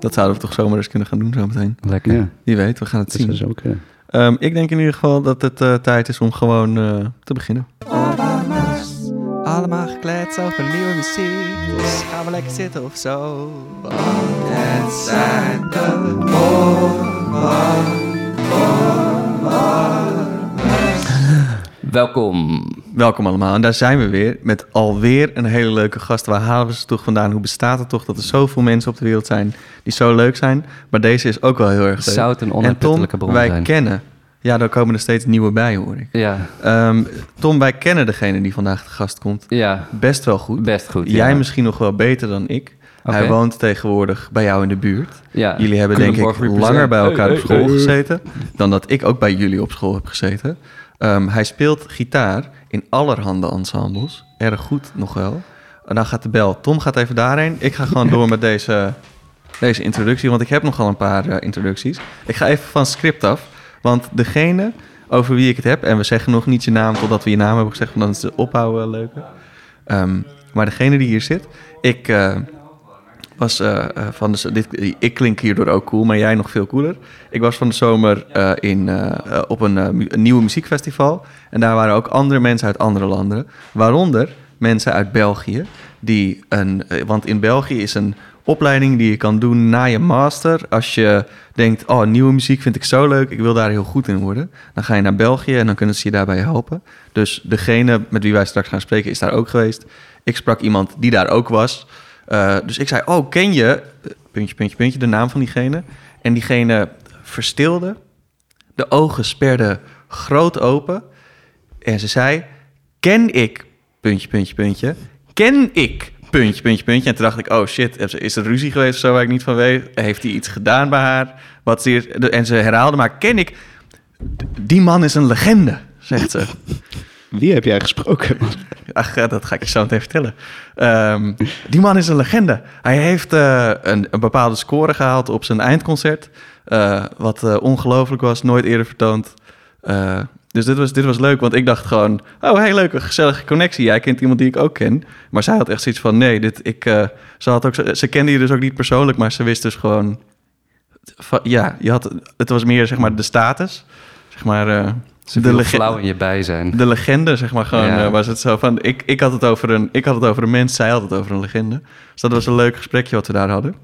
Dat zouden we toch zomaar eens kunnen gaan doen zometeen. Lekker. Ja, Wie weet, we gaan het dat zien. zou kunnen. Ehm, ik denk in ieder geval dat het eh, tijd is om gewoon eh, te beginnen. Allemaal gekleed over nieuwe muziek. Dus gaan we lekker zitten of zo. Het zijn de Welkom. Welkom allemaal. En daar zijn we weer met alweer een hele leuke gast. Waar halen we ze toch vandaan? Hoe bestaat het toch dat er zoveel mensen op de wereld zijn die zo leuk zijn? Maar deze is ook wel heel erg leuk. Zout een onuitputtelijke bron wij zijn. kennen... Ja, daar komen er steeds nieuwe bij, hoor ik. Ja, Ehm, Tom, wij kennen degene die vandaag te gast komt ja, best wel goed. best goed. Jij ja. misschien nog wel beter dan ik. Hij woont tegenwoordig bij jou in de buurt. Ja. Jullie hebben denk ik langer bij elkaar Hey, op school hey. gezeten dan dat ik ook bij jullie op school heb gezeten. Ehm, hij speelt gitaar in allerhande ensembles. Erg goed nog wel. En dan gaat de bel. Tom gaat even daarheen. Ik ga gewoon door met deze, deze introductie, want ik heb nogal een paar eh, introducties. Ik ga even van script af, want degene over wie ik het heb, en we zeggen nog niet je naam totdat we je naam hebben gezegd, want dan is de opbouw eh, leuker. Ehm, maar degene die hier zit, ik eh, was eh, eh, van de, dit, ik klink hierdoor ook cool, maar jij nog veel cooler. Ik was van de zomer eh, in, op een, een nieuwe muziekfestival. En daar waren ook andere mensen uit andere landen. Waaronder mensen uit België. Die een, want in België is een opleiding die je kan doen na je master. Als je denkt, oh, nieuwe muziek vind ik zo leuk, ik wil daar heel goed in worden. Dan ga je naar België en dan kunnen ze je daarbij helpen. Dus degene met wie wij straks gaan spreken is daar ook geweest. Ik sprak iemand die daar ook was. Uh, dus ik zei, oh, ken je, uh, puntje, puntje, puntje, de naam van diegene? En diegene verstilde, de ogen sperden groot open. En ze zei, ken ik, puntje, puntje, puntje, ken ik, puntje, puntje, puntje. En toen dacht ik, oh shit, is er ruzie geweest of zo waar ik niet van weet? Heeft hij iets gedaan bij haar? Wat ze en ze herhaalde, maar ken ik, die man is een legende, zegt ze. Wie heb jij gesproken? Ach, dat ga ik je zo meteen vertellen. Um, die man is een legende. Hij heeft uh, een, bepaalde score gehaald op zijn eindconcert. Uh, wat uh, ongelooflijk was, nooit eerder vertoond. Dus dit was, dit was leuk, want ik dacht gewoon... Oh, hey, leuke, gezellige connectie. Jij kent iemand die ik ook ken. Maar zij had echt zoiets van... Nee, dit, ik, ze, had ook, ze kende je dus ook niet persoonlijk... maar ze wist dus gewoon... Ja, je had, het was meer zeg maar de status. Zeg maar... Ze de flauw in je bijzijn. De legende, zeg maar gewoon, ja. uh, was het zo van... Ik, ik, had het over een, ik had het over een mens, zij had het over een legende. Dus dat was een leuk gesprekje wat we daar hadden.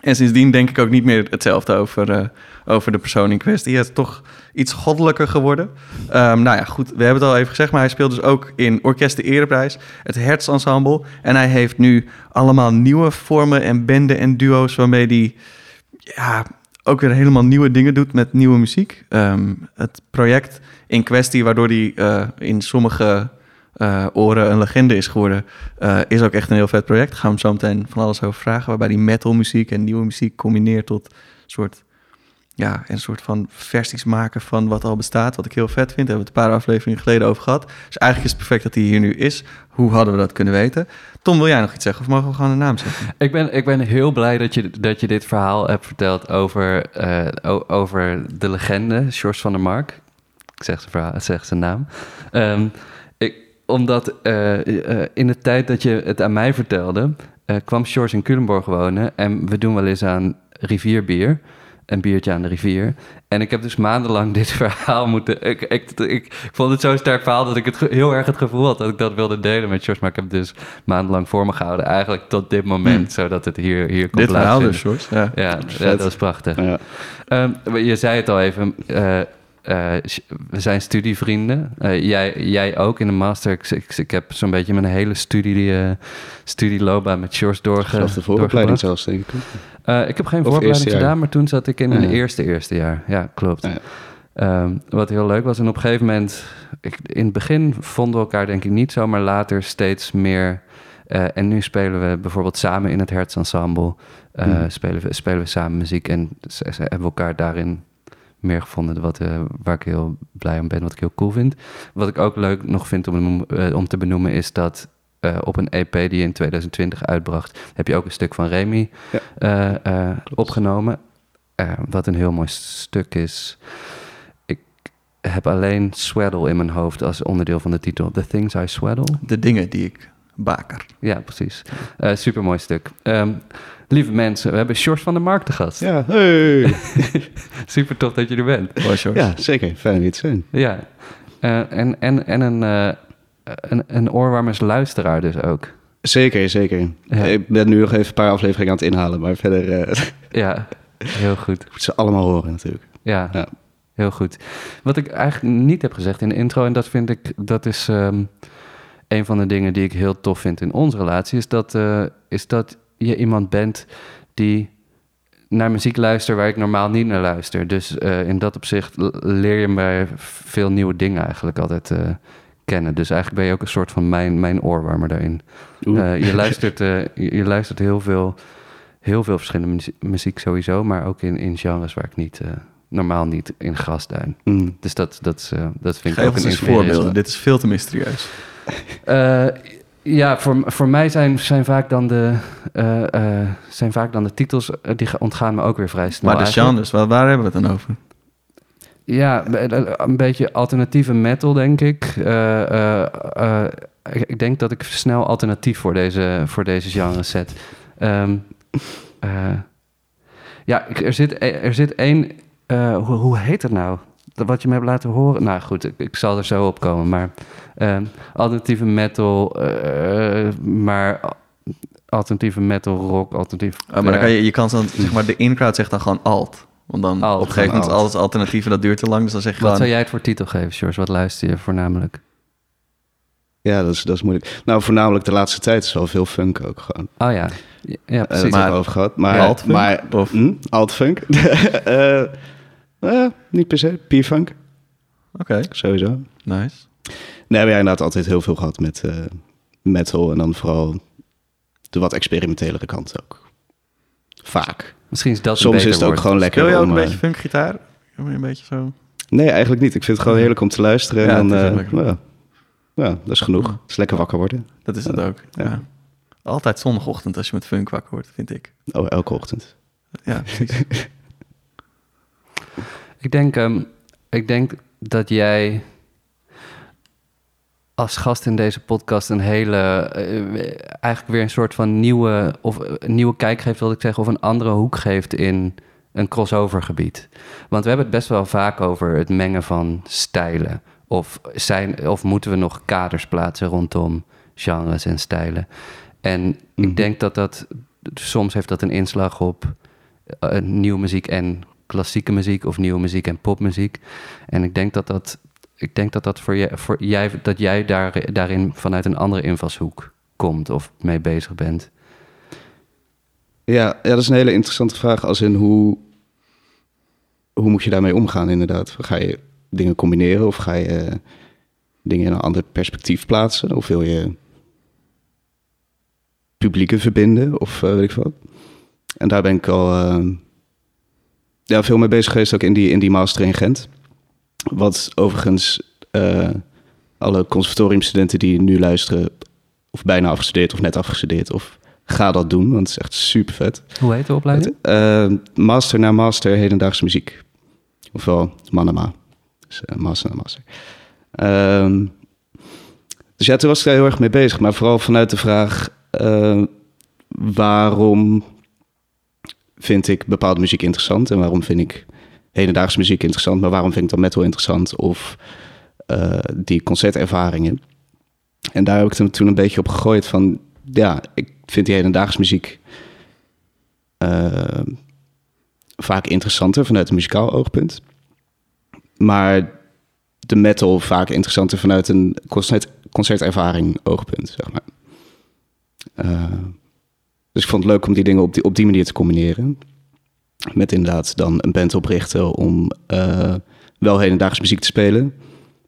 En sindsdien denk ik ook niet meer hetzelfde over, uh, over de persoon in kwestie. Het is toch iets goddelijker geworden. Um, nou ja, goed, we hebben het al even gezegd... maar hij speelt dus ook in Orkest de Ereprijs, het Hertz Ensemble... en hij heeft nu allemaal nieuwe vormen en benden en duo's... waarmee hij... Ja, ook weer helemaal nieuwe dingen doet met nieuwe muziek. Um, het project in kwestie, waardoor hij uh, in sommige uh, oren een legende is geworden, uh, is ook echt een heel vet project. Gaan we hem zo meteen van alles over vragen, waarbij hij metal muziek en nieuwe muziek combineert tot soort, ja, een soort van versies maken van wat al bestaat, wat ik heel vet vind. Daar hebben we het een paar afleveringen geleden over gehad. Dus eigenlijk is het perfect dat hij hier nu is. Hoe hadden we dat kunnen weten? Tom, wil jij nog iets zeggen of mogen we gewoon de naam zeggen? Ik ben, ik ben heel blij dat je, dat je dit verhaal hebt verteld over, uh, over de legende, George van der Mark. Ik zeg zijn, verhaal, zeg zijn naam. Um, ik, omdat uh, uh, in de tijd dat je het aan mij vertelde, kwam George in Culemborg wonen. En we doen wel eens aan rivierbier een biertje aan de rivier. En ik heb dus maandenlang dit verhaal moeten... Ik, ik, ik, ik vond het zo'n sterk verhaal dat ik het heel erg het gevoel had... dat ik dat wilde delen met George. Maar ik heb het dus maandenlang voor me gehouden. Eigenlijk tot dit moment, hmm. zodat het hier, hier kon Dit verhaal dus, George. Ja, ja, ja dat is prachtig. Ja. Um, je zei het al even... Uh, uh, we zijn studievrienden. Uh, jij, jij ook in de master. Ik, ik, ik heb zo'n beetje mijn hele studie, uh, studieloopbaan met George doorge, Zelfs de vooropleiding zelfs, denk ik. Ik heb geen vooropleiding gedaan, maar toen zat ik in mijn ja. eerste eerste jaar. Ja, klopt. Ja. Um, wat heel leuk was. En op een gegeven moment... Ik, in het begin vonden we elkaar denk ik niet zo... maar later steeds meer... Uh, en nu spelen we bijvoorbeeld samen in het Hertz Ensemble. Uh, mm. spelen, we, spelen we samen muziek en hebben we elkaar daarin meer gevonden. Wat, uh, waar ik heel blij om ben, wat ik heel cool vind. Wat ik ook leuk nog vind om, uh, om te benoemen is dat uh, op een EP die je in 2020 uitbracht, heb je ook een stuk van Remy ja. opgenomen. wat een heel mooi stuk is. Ik heb alleen Swaddle in mijn hoofd als onderdeel van de titel. The Things I Swaddle. De dingen die ik Baker. Ja, precies. Uh, supermooi stuk. Um, lieve mensen, we hebben Sjors van der Markt te gast. Ja, hey. Super tof dat je er bent. ja, zeker. Fijn je te zijn. Ja, uh, en, en, en een, uh, een, een oorwarmers luisteraar dus ook. Zeker, zeker. Ik ben nu nog even een paar afleveringen aan het inhalen, maar verder... ja, heel goed. Moet ze allemaal horen natuurlijk. Ja, ja, heel goed. Wat ik eigenlijk niet heb gezegd in de intro, en dat vind ik, dat is um, een van de dingen die ik heel tof vind in onze relatie, is dat, uh, is dat je iemand bent die naar muziek luistert waar ik normaal niet naar luister. Dus uh, in dat opzicht leer je mij veel nieuwe dingen eigenlijk altijd uh, kennen. Dus eigenlijk ben je ook een soort van mijn, mijn oorwarmer daarin. je, luistert, je luistert heel veel heel veel verschillende muziek, sowieso, maar ook in, in genres waar ik niet, normaal niet in grasduin. Mm. Dus dat, dat, uh, dat vind Geef ik ook een voorbeeld. Dit is veel te mysterieus. Uh, ja, voor, voor mij zijn, zijn, vaak dan de, zijn vaak dan de titels, die ontgaan me ook weer vrij snel. Maar de genres, waar, waar hebben we het dan over? Ja, een beetje alternatieve metal, denk ik. ik denk dat ik snel alternatief voor deze, voor deze genre zet. Um, uh, ja, er zit, er zit één. Hoe, hoe, heet het nou? Wat je me hebt laten horen. Nou goed, ik, ik zal er zo op komen. Maar uh, alternatieve metal, uh, maar alternatieve metal rock, alternatief. Oh, maar dan kan je, je kan dan, zeg maar, de in-crowd zegt dan gewoon alt. Want dan alt, op een gegeven moment alles alternatieven, dat duurt te lang. Dus dan zeg je Wat zou jij het voor titel geven, George? Wat luister je voornamelijk? Ja, dat is, dat is moeilijk. Nou, voornamelijk de laatste tijd is wel veel funk ook gewoon. Oh ja, ja, precies. Uh, maar, over gehad. Maar, alt maar, of hm, alt funk. uh, uh, niet per se, P-funk. Oké. Okay. Sowieso. Nice. Nee, we hebben inderdaad altijd heel veel gehad met uh, metal en dan vooral de wat experimentelere kant ook. Vaak. Misschien is dat Soms is het ook gewoon lekker. Wil je ook een beetje funkgitaar? Een beetje zo. Nee, eigenlijk niet. Ik vind het gewoon heerlijk om te luisteren. Ja, en dan, ja, ja, dat is genoeg. Het is lekker wakker worden. Dat is het ook. Ja. Altijd zondagochtend als je met funk wakker wordt, vind ik. Oh, elke ochtend. Ja, precies. ik, denk, um, ik denk dat jij als gast in deze podcast een hele, uh, eigenlijk weer een soort van nieuwe, of een nieuwe kijk geeft, wil ik zeggen, of een andere hoek geeft in een crossover gebied. Want we hebben het best wel vaak over het mengen van stijlen. Of, zijn, of moeten we nog kaders plaatsen rondom genres en stijlen? En ik mhm. denk dat dat soms heeft dat een inslag op uh, nieuwe muziek en klassieke muziek of nieuwe muziek en popmuziek. En ik denk dat dat, ik denk dat, dat voor, je, voor jij, dat jij daar, daarin vanuit een andere invalshoek komt of mee bezig bent. Ja, ja, dat is een hele interessante vraag. Als in hoe, hoe moet je daarmee omgaan, inderdaad? Ga je dingen combineren of ga je dingen in een ander perspectief plaatsen? Of wil je publieken verbinden of uh, weet ik wat. En daar ben ik al uh, ja, veel mee bezig geweest, ook in die, in die master in Gent. Wat overigens uh, alle conservatoriumstudenten die nu luisteren, of bijna afgestudeerd of net afgestudeerd, of ga dat doen, want het is echt super vet. Hoe heet de opleiding? master na master hedendaagse muziek. Ofwel Manama. Dus, master na master. Ehm, dus ja, toen was ik daar heel erg mee bezig. Maar vooral vanuit de vraag: uh, waarom vind ik bepaalde muziek interessant en waarom vind ik hedendaagse muziek interessant, maar waarom vind ik dan metal interessant of uh, die concertervaringen. En daar heb ik toen een beetje op gegooid van, ja, ik vind die hedendaagse muziek uh, vaak interessanter vanuit een muzikaal oogpunt. Maar de metal vaak interessanter vanuit een concert, concertervaring oogpunt, zeg maar. Uh, dus ik vond het leuk om die dingen op die, op die manier te combineren. Met inderdaad dan een band oprichten om uh, wel hedendaags muziek te spelen.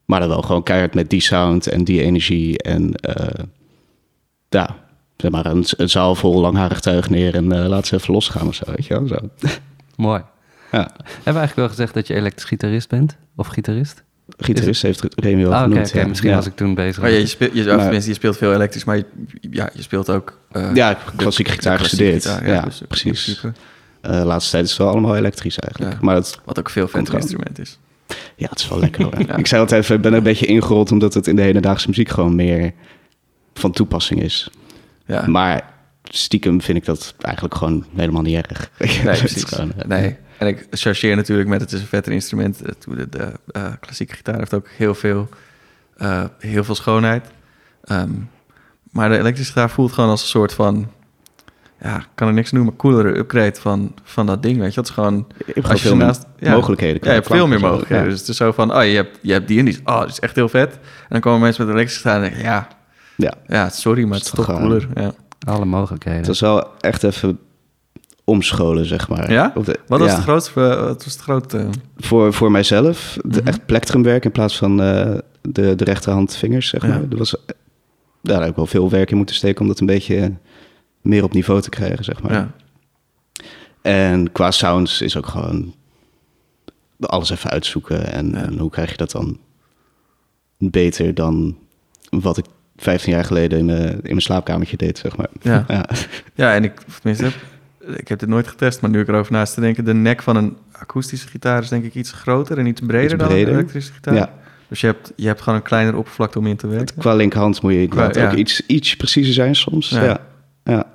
Maar dan wel gewoon keihard met die sound en die energie. En uh, ja, zeg maar een, een zaal vol langharig tuig neer en laat ze even losgaan of zo, weet je wel. Zo. Mooi. Ja. Hebben we eigenlijk wel gezegd dat je elektrisch gitarist bent? Of gitarist? Gitarist heeft Remy wel ah, genoemd. Okay, Misschien ja. was ik toen bezig. Maar je, speelt, je, maar, je speelt veel elektrisch, maar je, ja, je speelt ook... Uh, ja, klassieke gitaar gestudeerd. ja, ja dus precies. Uh, laatste tijd is het wel allemaal elektrisch eigenlijk. Maar het Wat ook veel vet instrument is. Ja, het is wel lekker. Ik zei altijd, ik ben er een beetje ingerold... omdat het in de hedendaagse muziek gewoon meer van toepassing is. Ja. Maar stiekem vind ik dat eigenlijk gewoon helemaal niet erg. Nee, precies. Gewoon, eh, nee. En ik chargeer natuurlijk met het is een vetter instrument. De, de uh, klassieke gitaar heeft ook heel veel, uh, heel veel schoonheid. Um, maar de elektrische gitaar voelt gewoon als een soort van... Ja, kan er niks noemen, coolere upgrade van, van dat ding, weet je. Dat is gewoon... Je hebt als je veel naast, ja, mogelijkheden. Ja, je hebt veel meer mogelijkheden. Dus het is zo van, oh, je hebt, je hebt die en die. Oh, dat is echt heel vet. En dan komen mensen met elektrische gitaar en denken, ja... Ja, ja sorry, maar het is toch cooler. Ja. Alle mogelijkheden. Het was wel echt even omscholen, zeg maar. Ja? De, wat was het grootste? Wat was het grootste? Voor, voor mijzelf, de, mm echt plektrumwerk in plaats van uh, de, de rechterhand vingers, zeg maar. Dat was, daar heb ik wel veel werk in moeten steken om dat een beetje meer op niveau te krijgen, zeg maar. Ja. En qua sounds is ook gewoon alles even uitzoeken. En, en, hoe krijg je dat dan beter dan wat ik 15 jaar geleden in mijn, in mijn slaapkamertje deed, zeg maar. Ja, ja. ja en ik, tenminste, ik heb dit nooit getest, maar nu ik erover naast te denken, de nek van een akoestische gitaar is denk ik iets groter en iets breder, dan een elektrische gitaar. Ja. Dus je hebt, je hebt gewoon een kleiner oppervlakte om in te werken. Qua linkerhand moet je qua, ook iets, iets preciezer zijn soms. Ja. ja.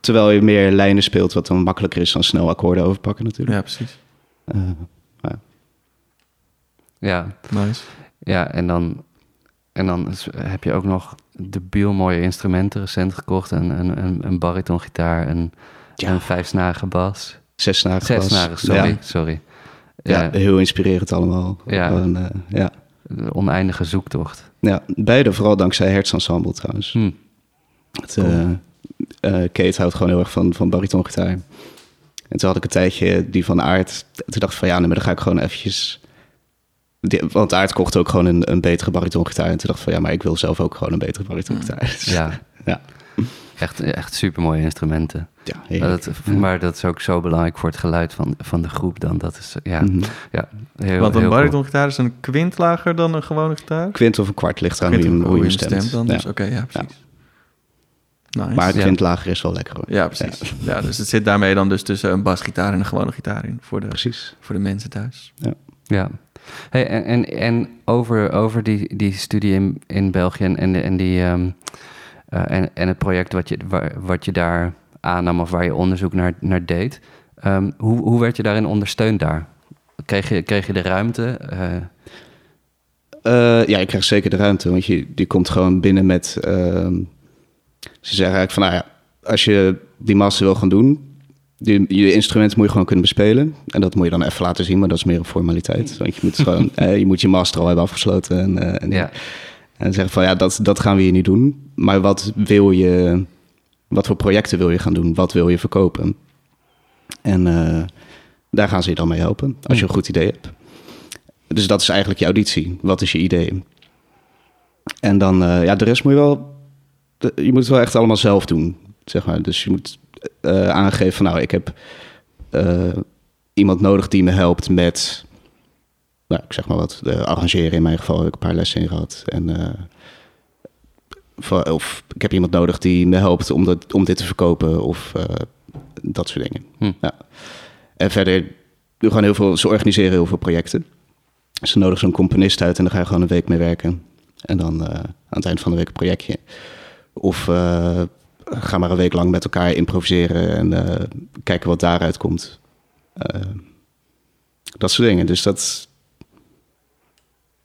Terwijl je meer lijnen speelt, wat dan makkelijker is dan snel akkoorden overpakken natuurlijk. Ja, precies. Uh, ja. ja. Nice. Ja, en dan en dan heb je ook nog debiel mooie instrumenten recent gekocht. Een, een, een, een baritongitaar, een, ja. een vijfsnarige bas. Zessnarige Zes bas. sorry. Ja. sorry. Ja, heel inspirerend allemaal. Ja. uh, ja. De oneindige zoektocht. Ja, beide vooral dankzij Hertz trouwens. Hmm. Het, cool. uh, uh, Kate houdt gewoon heel erg van, van baritongitaar. En toen had ik een tijdje die van aard. Toen dacht ik van ja, nee, maar dan ga ik gewoon eventjes want Aard kocht ook gewoon een, een betere baritongitaar. En toen dacht ik van ja, maar ik wil zelf ook gewoon een betere baritongitaar. Ja. ja. Echt, echt super mooie instrumenten. Ja, dat, Maar dat is ook zo belangrijk voor het geluid van, van de groep dan. Dat is, ja, mm -hmm. ja heel, Want een baritongitaar is een kwint lager dan een gewone gitaar? Kwint of een kwart ligt aan hoe je, stemt. dan. Dus, Oké, ja, precies. Nice. Maar het kwint lager is wel lekker hoor. Ja, precies. Ja. dus het zit daarmee dan dus tussen een basgitaar en een gewone gitaar in. Voor de, precies. Voor de mensen thuis. Ja. Ja, Hey, en, en, en over, over die, die studie in, in België en, en, die, um, uh, en, en het project wat je, wat je daar aannam of waar je onderzoek naar, naar deed. Um, hoe, hoe werd je daarin ondersteund daar? Kreeg je, kreeg je de ruimte? Uh... Uh, ja, ik krijg zeker de ruimte, want je, die komt gewoon binnen met... Ehm, ze zeggen eigenlijk van, nou ja, als je die master wil gaan doen, je, je instrument moet je gewoon kunnen bespelen. En dat moet je dan even laten zien, maar dat is meer een formaliteit. Want je moet, gewoon, eh, je, moet je master al hebben afgesloten. En, en, ja. En zeggen van ja, dat, dat gaan we hier niet doen. Maar wat wil je, wat voor projecten wil je gaan doen? Wat wil je verkopen? En uh, daar gaan ze je dan mee helpen, als je een goed idee hebt. Dus dat is eigenlijk je auditie. Wat is je idee? En dan, ja, de rest moet je wel, je moet het wel echt allemaal zelf doen, zeg maar. Dus je moet uh, aangegeven van nou, ik heb iemand nodig die me helpt met, nou, ik zeg maar wat, de arrangeren in mijn geval heb ik een paar lessen in gehad. En, uh, of ik heb iemand nodig die me helpt om, dat, om dit te verkopen of dat soort dingen. Hm. Ja. En verder, we heel veel, ze organiseren heel veel projecten. Ze nodigen zo'n componist uit en dan ga je gewoon een week mee werken. En dan aan het eind van de week een projectje. Of ga maar een week lang met elkaar improviseren en kijken wat daaruit komt. Dat soort dingen. Dus dat.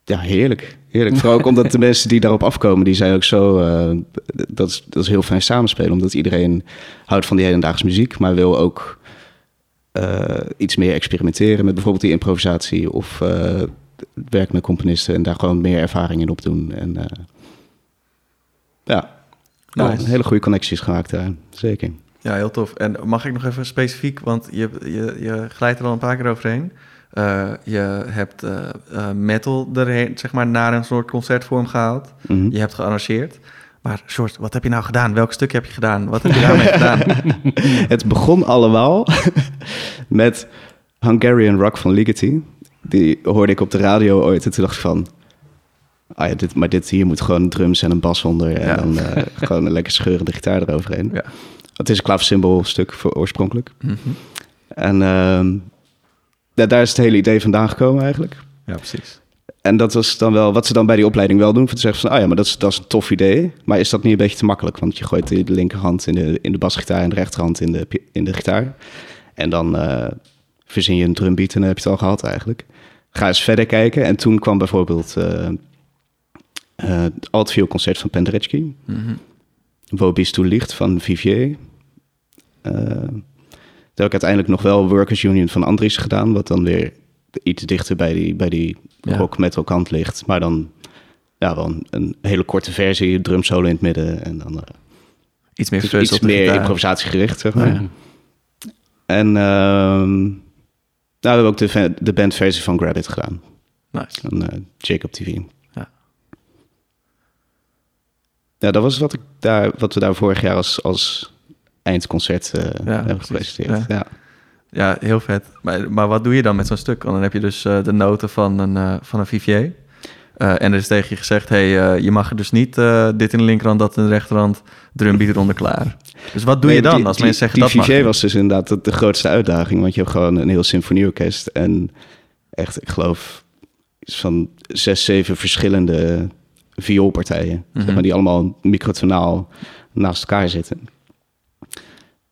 Ja, heerlijk. Heerlijk. Vooral ook omdat de mensen die daarop afkomen, die zijn ook zo. Uh, dat, is, dat is heel fijn samenspelen. Omdat iedereen houdt van die hedendaagse muziek, maar wil ook iets meer experimenteren met bijvoorbeeld die improvisatie of werk met componisten en daar gewoon meer ervaring in opdoen. En ja, nou, hele goede connecties gemaakt daar, zeker. Ja, heel tof. En mag ik nog even specifiek, want je, je, je glijdt er al een paar keer overheen. Uh, je hebt uh, uh, metal erheen, zeg maar, naar een soort concertvorm gehaald. Mm Je hebt gearrangeerd. Maar Short, wat heb je nou gedaan? Welk stuk heb je gedaan? Wat heb je daarmee gedaan? Het begon allemaal met Hungarian Rock van Ligeti. Die hoorde ik op de radio ooit en toen dacht ik van... Ah ja, dit, maar dit hier moet gewoon drums en een bas onder. En dan gewoon een lekker scheurende gitaar eroverheen. Ja. Het is een klavensymboolstuk voor oorspronkelijk. Mm -hmm. En uh, daar is het hele idee vandaan gekomen eigenlijk. Ja, precies. en dat was dan wel wat ze dan bij die opleiding wel doen. Voor te zeggen van, ah ja, maar dat is, dat is een tof idee. Maar is dat niet een beetje te makkelijk? Want je gooit de, linkerhand in de, in de basgitaar en de rechterhand in de, in de gitaar. En dan uh, verzin je een drumbeat en dan heb je het al gehad eigenlijk. Ga eens verder kijken. En toen kwam bijvoorbeeld uh, uh, het Altviool concert van Penderecki. Mm -hmm. Wo bist licht van Vivier. Heb ik uiteindelijk nog wel Workers Union van Andries gedaan. Wat dan weer iets dichter bij die, bij die ja. rock metal kant ligt. Maar dan ja, wel een, hele korte versie, drum solo in het midden. En dan uh, iets meer, iets, iets meer improvisatiegericht, zeg maar. Ja. En uh, nou, we hebben ook de, de bandversie van Grab It gedaan. Nice. Van uh, Jacob TV. Ja. ja, dat was wat, ik daar, wat we daar vorig jaar als, als eindconcert uh, hebben gepresenteerd. Ja. Ja, heel vet. Maar, maar wat doe je dan met zo'n stuk? Want dan heb je dus uh, de noten van een, uh, van een Vivier. En er is tegen je gezegd, hey, je mag er dus niet dit in de linkerhand, dat in de rechterhand, drumbeat eronder klaar. Dus wat doe je dan als mensen zeggen die dat Vivier was dus inderdaad de, de, grootste uitdaging, want je hebt gewoon een heel symfonieorkest en echt, ik geloof, van zes, zeven verschillende vioolpartijen, mm zeg maar, die allemaal microtonaal naast elkaar zitten.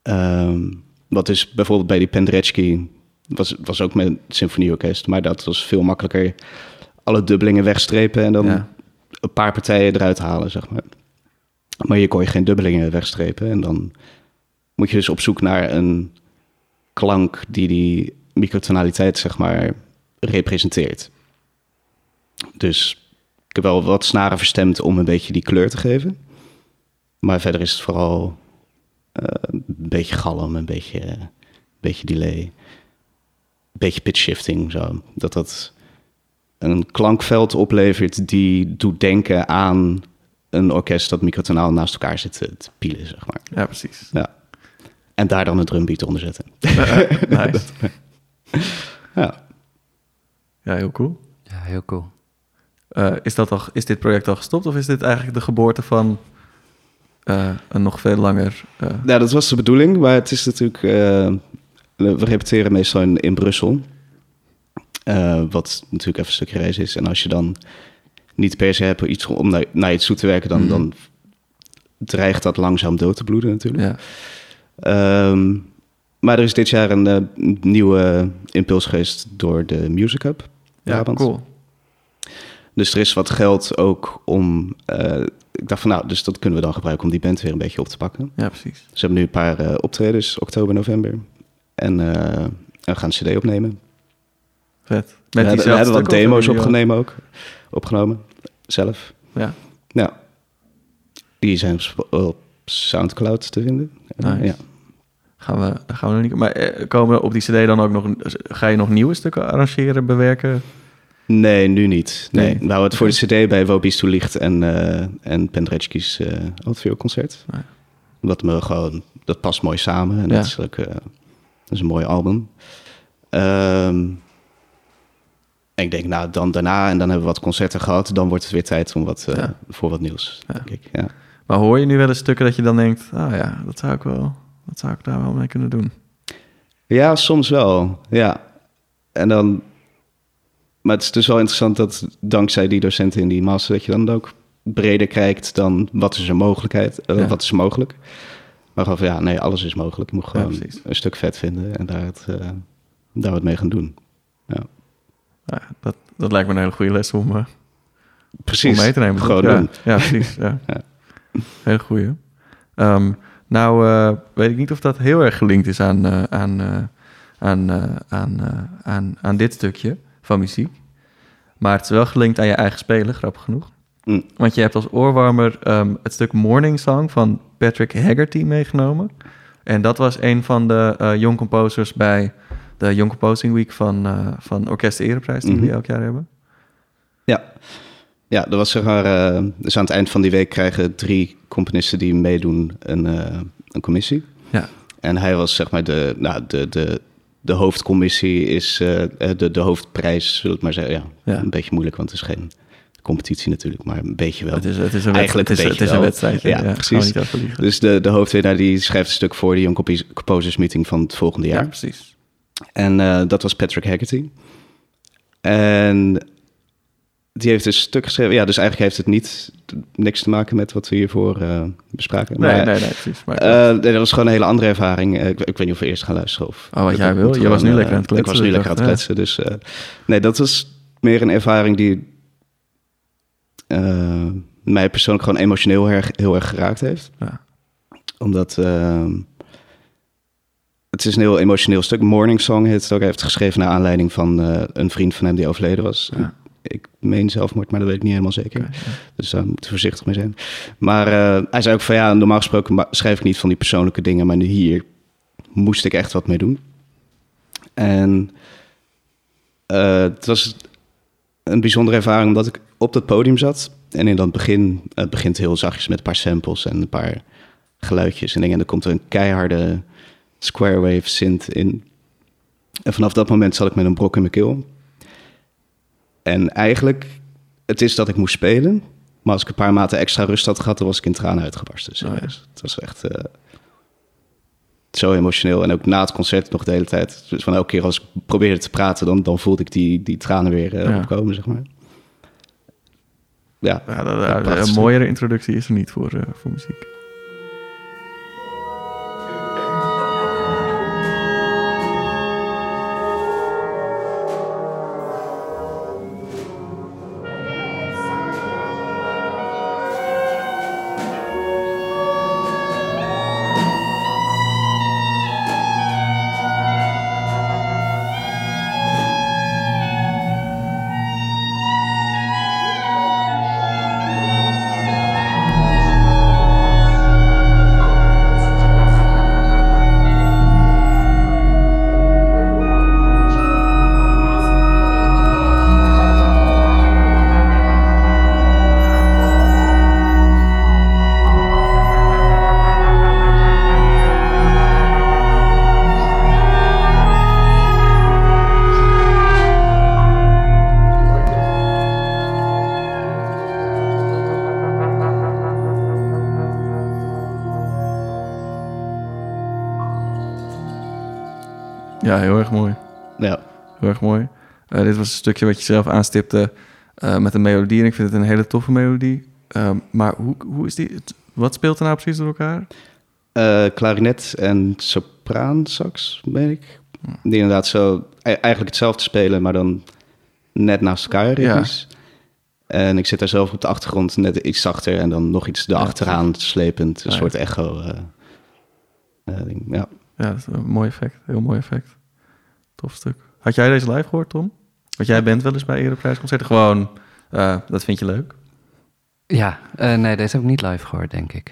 Um, wat is bijvoorbeeld bij die Penderecki, was, was ook met symfonieorkest, maar dat was veel makkelijker alle dubbelingen wegstrepen en dan een paar partijen eruit halen, zeg maar. Maar hier kon je geen dubbelingen wegstrepen en dan moet je dus op zoek naar een klank die die microtonaliteit, zeg maar, representeert. Dus ik heb wel wat snaren verstemd om een beetje die kleur te geven. Maar verder is het vooral een beetje galm, een beetje, een beetje delay. Een beetje pitch shifting, zo. Dat dat een klankveld oplevert die doet denken aan een orkest dat microtonaal naast elkaar zit te pielen, zeg maar. Ja, precies. Ja. En daar dan een drumbeat onder zetten. nice. ja. Ja, heel cool. Ja, heel cool. Uh, is, dat al, is dit project al gestopt of is dit eigenlijk de geboorte van uh, een nog veel langer. Uh... Ja, dat was de bedoeling, maar het is natuurlijk. Uh, we repeteren meestal in, in Brussel. wat natuurlijk even een stukje reis is. En als je dan niet per se hebt iets om naar, naar iets toe te werken, dan, mm dan dreigt dat langzaam dood te bloeden natuurlijk. Ja. Um, maar er is dit jaar een nieuwe impuls geweest door de Music Hub. Ja, cool. Dus er is wat geld ook om ik dacht van nou, dus dat kunnen we dan gebruiken om die band weer een beetje op te pakken. Ja, precies. Ze hebben nu een paar uh, optredens, oktober, november. En uh, we gaan een cd opnemen. Vet. Met we, we hebben wat demo's opgenomen ook. Opgenomen, zelf. Ja. Nou, die zijn op Soundcloud te vinden. Nice. Ja. Gaan we, gaan we nog niet... Maar eh, komen op die cd dan ook nog... Ga je nog nieuwe stukken arrangeren, bewerken? Nee, nu niet. Nee. nee. Nou, het voor de CD bij Wobis Toelicht en, uh, en Pendrecki's uh, eh, concert. Ja. Omdat me gewoon, dat past mooi samen. En ja. dat, is ook, uh, dat is een mooi album. Um, en ik denk, nou, dan daarna en dan hebben we wat concerten gehad. Dan wordt het weer tijd om wat, uh, ja. voor wat nieuws, denk ik. Ja. Maar hoor je nu wel eens stukken dat je dan denkt... ah oh ja, dat zou ik wel, dat zou ik daar wel mee kunnen doen? Ja, soms wel, ja. En dan maar het is dus wel interessant dat dankzij die docenten in die master... dat je dan ook breder kijkt dan wat is er mogelijkheid, uh, wat is mogelijk. Maar van ja, nee, alles is mogelijk. Je moet gewoon een stuk vet vinden en daar het, uh, daar wat mee gaan doen. Ja. ja. dat, dat lijkt me een hele goede les om, uh, precies. om mee te nemen. Gewoon ja, doen. Ja, precies. Ja. Hele goede. Um, nou, weet ik niet of dat heel erg gelinkt is aan, aan, aan, aan, aan, aan dit stukje van muziek. Maar het is wel gelinkt aan je eigen spelen, grappig genoeg. Mm. Want je hebt als oorwarmer um, het stuk Morning Song van Patrick Haggerty meegenomen. En dat was een van de uh, young composers bij de Young Composing Week van, uh, van Orkest Ereprijs, die mm -hmm. jullie elk jaar hebben. Ja, ja dat was zeg maar. Uh, dus aan het eind van die week krijgen drie componisten die meedoen een, een commissie. Ja. En hij was zeg maar de, nou, de, de de hoofdcommissie is uh, de, de hoofdprijs, zullen ik maar zeggen. Ja, Een beetje moeilijk, want het is geen competitie natuurlijk, maar een beetje wel. Het is, het is een, Eigenlijk het is, het is een wedstrijd. Ja, ja, precies. Dus de, de hoofdwinnaar die schrijft een stuk voor de Young Composers Meeting van het volgende jaar. Ja, precies. En uh, dat was Patrick Haggerty. En die heeft dus stuk geschreven. Ja, dus eigenlijk heeft het niet niks te maken met wat we hiervoor uh, bespraken. Nee, nee, nee, precies. Maar, uh, dat was gewoon een hele andere ervaring. ik, ik, weet niet of we eerst gaan luisteren. Of, oh, wat jij wil. Je was nu lekker aan het kletsen. Ik was nu lekker aan het kletsen. Dus nee, dat was meer een ervaring die mij persoonlijk gewoon emotioneel heel erg, heel erg geraakt heeft. Ja. Omdat ehm, het is een heel emotioneel stuk. Morning Song heeft het ook. Hij heeft geschreven naar aanleiding van een vriend van hem die overleden was. Ja ik meen zelfmoord, maar dat weet ik niet helemaal zeker. Dus daar moet voorzichtig mee zijn. Maar uh, hij zei ook van ja, normaal gesproken schrijf ik niet van die persoonlijke dingen, maar nu hier moest ik echt wat mee doen. En uh, het was een bijzondere ervaring omdat ik op dat podium zat. En in dat begin, het begint heel zachtjes met een paar samples en een paar geluidjes en dingen. En dan komt er een keiharde square wave synth in. En vanaf dat moment zat ik met een brok in mijn keel. En eigenlijk, het is dat ik moest spelen. Maar als ik een paar maanden extra rust had gehad, dan was ik in tranen uitgebarsten. Oh, Het was echt uh, zo emotioneel. En ook na het concert nog de hele tijd. Dus van elke keer als ik probeerde te praten, dan, dan voelde ik die, die tranen weer uh, opkomen, zeg maar. Ja, ja dat, een mooiere introductie is er niet voor, uh, voor muziek. Ja, heel erg mooi. Ja. Heel erg mooi. Uh, dit was een stukje wat je zelf aanstipte uh, met een melodie. En ik vind het een hele toffe melodie. Uh, maar hoe, hoe is die... Wat speelt er nou precies door elkaar? Uh, klarinet en sopraansax, ben ik. Die inderdaad zo e-, eigenlijk hetzelfde spelen, maar dan net naast elkaar Ja. En ik zit daar zelf op de achtergrond net iets zachter en dan nog iets erachteraan ja, slepend. Een soort echo. ja. Ja, dat is een mooi effect. Heel mooi effect. Tof stuk. Had jij deze live gehoord, Tom? Want jij bent wel eens bij Ereprijsconcerten. Gewoon, uh, dat vind je leuk? Ja, uh, nee, deze heb ik niet live gehoord, denk ik.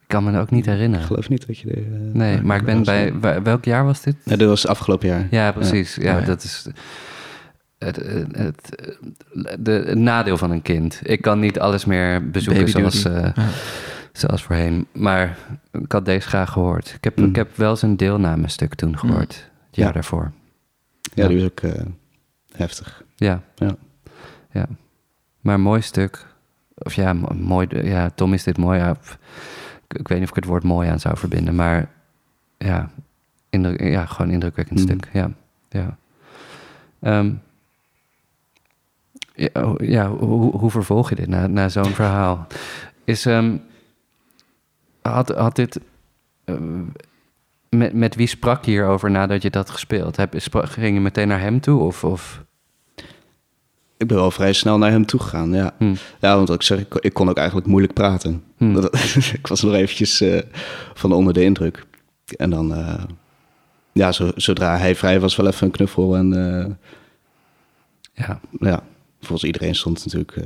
Ik kan me er ook niet herinneren. Ik geloof niet dat je... De, uh, nee, maar ik ben bij... Welk jaar was dit? Ja, dit was afgelopen jaar. Ja, precies. Ja, ja, oh, ja. dat is... Het, het, de, het nadeel van een kind. Ik kan niet alles meer bezoeken zoals... Uh, zoals voorheen. Maar ik had deze graag gehoord. Ik heb, mm. ik heb wel zijn deelnamestuk toen mm. gehoord, het jaar daarvoor. Ja, die was ook uh, heftig. Ja. ja. ja. Maar een mooi stuk. Of ja, mooi. Ja, Tom is dit mooi. Ja, ik, weet niet of ik het woord mooi aan zou verbinden, maar ja, indruk, ja gewoon indrukwekkend mm. stuk. Ja, ja. Um, ja, oh, ja hoe, hoe vervolg je dit na, na zo'n verhaal? Is, um, had, had dit. Uh, met, met wie sprak je hierover nadat je dat gespeeld hebt? Ging je meteen naar hem toe? Of, of? Ik ben wel vrij snel naar hem toe gegaan, ja. Hmm. Ja, want ik zeg, ik, ik, kon ook eigenlijk moeilijk praten. Hmm. ik was nog eventjes uh, van onder de indruk. En dan, uh, ja, zo, zodra hij vrij was, wel even een knuffel. En uh, ja. ja, volgens iedereen stond natuurlijk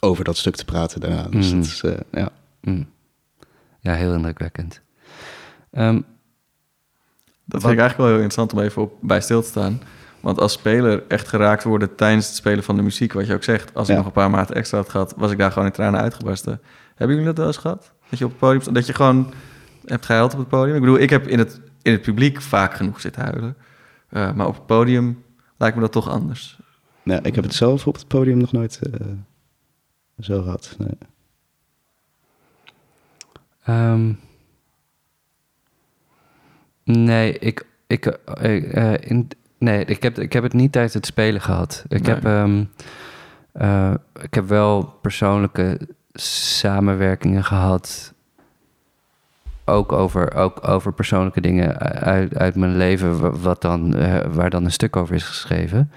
over dat stuk te praten daarna. Dus hmm. dat is, ja. Ja, heel indrukwekkend. Um, dat vind ik eigenlijk wel heel interessant om even op, bij stil te staan. Want als speler echt geraakt worden tijdens het spelen van de muziek, wat je ook zegt, als ik nog een paar maanden extra had gehad, was ik daar gewoon in tranen uitgebarsten. Hebben jullie dat wel eens gehad? Dat je op het podium, dat je gewoon hebt gehuild op het podium? Ik bedoel, ik heb in het, in het publiek vaak genoeg zitten huilen. Uh, maar op het podium lijkt me dat toch anders. Ja, ik heb het zelf op het podium nog nooit uh, zo gehad. Nee. Um, nee, ik, ik, uh, in, nee ik, heb, ik heb het niet tijdens het spelen gehad. Ik heb um, Uh, ik heb wel persoonlijke samenwerkingen gehad. Ook over, ook over persoonlijke dingen uit, uit mijn leven, wat dan, uh, waar dan een stuk over is geschreven.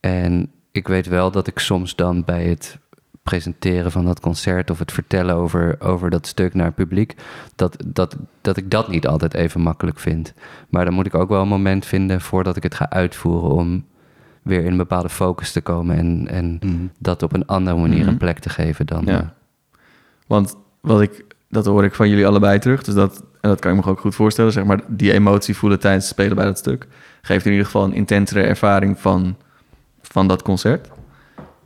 En ik weet wel dat ik soms dan bij het presenteren van dat concert of het vertellen over, over dat stuk naar het publiek, dat, dat, dat ik dat niet altijd even makkelijk vind. Maar dan moet ik ook wel een moment vinden voordat ik het ga uitvoeren om weer in een bepaalde focus te komen en, en mhm. dat op een andere manier een mhm. plek te geven dan. Ja. Eh, Want wat ik, dat hoor ik van jullie allebei terug, dus dat, en dat kan ik me ook goed voorstellen, zeg maar, die emotie voelen tijdens het spelen bij dat stuk, geeft in ieder geval een intensere ervaring van, van dat concert.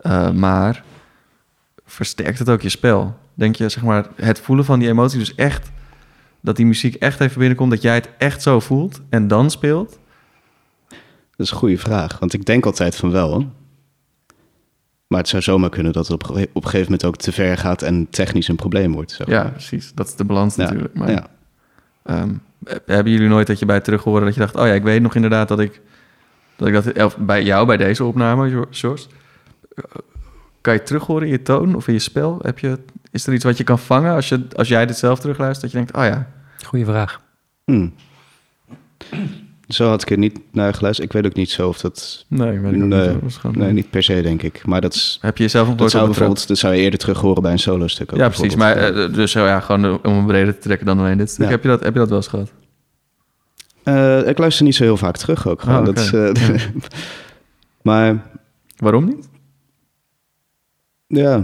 Uh, maar versterkt het ook je spel? Denk je, zeg maar, het voelen van die emotie, dus echt dat die muziek echt even binnenkomt, dat jij het echt zo voelt en dan speelt? Dat is een goede vraag, want ik denk altijd van wel. Maar het zou zomaar kunnen dat het op, op een gegeven moment ook te ver gaat en technisch een probleem wordt. Zeg Ja, precies. Dat is de balans natuurlijk. Maar, ja. Ehm, hebben jullie nooit dat je bij terughoren dat je dacht, oh ja, ik weet nog inderdaad dat ik dat ik dat bij jou bij deze opname, George, kan je terug horen in je toon of in je spel? Heb je, is er iets wat je kan vangen als, je, als jij dit zelf terugluistert? Dat je denkt, oh ja. Goeie vraag. Hmm. Zo had ik er niet naar geluisterd. Ik weet ook niet zo of dat... Nee, ik weet niet. nee, niet per se, denk ik. Maar dat is... Heb je jezelf dat zou bijvoorbeeld, Dat zou je eerder terug horen bij een solo-stuk. Ja, precies. Maar uh, dus ja, gewoon om een breder te trekken dan alleen dit stuk. Heb, je dat, heb je dat wel eens gehad? Uh, ik luister niet zo heel vaak terug ook. Gewoon. Oh, okay. dat is, uh, maar... Waarom niet? Ja,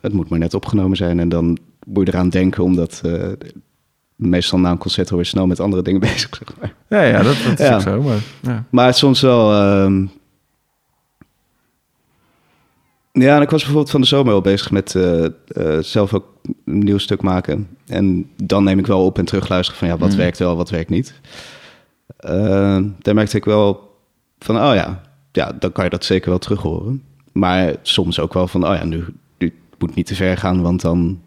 het moet maar net opgenomen zijn en dan moet je eraan denken, omdat uh, meestal na een concert weer snel met andere dingen bezig. Zeg maar. Ja, ja, dat, dat is ja. zo. Maar, ja. maar soms wel. Uh, ja, en ik was bijvoorbeeld van de zomer al bezig met uh, uh, zelf ook een nieuw stuk maken. En dan neem ik wel op en terugluisteren van ja, wat mm. werkt wel, wat werkt niet. daar merkte ik wel van, oh ja, ja, dan kan je dat zeker wel terug horen. Maar soms ook wel van, oh ja, nu, nu moet niet te ver gaan, want dan,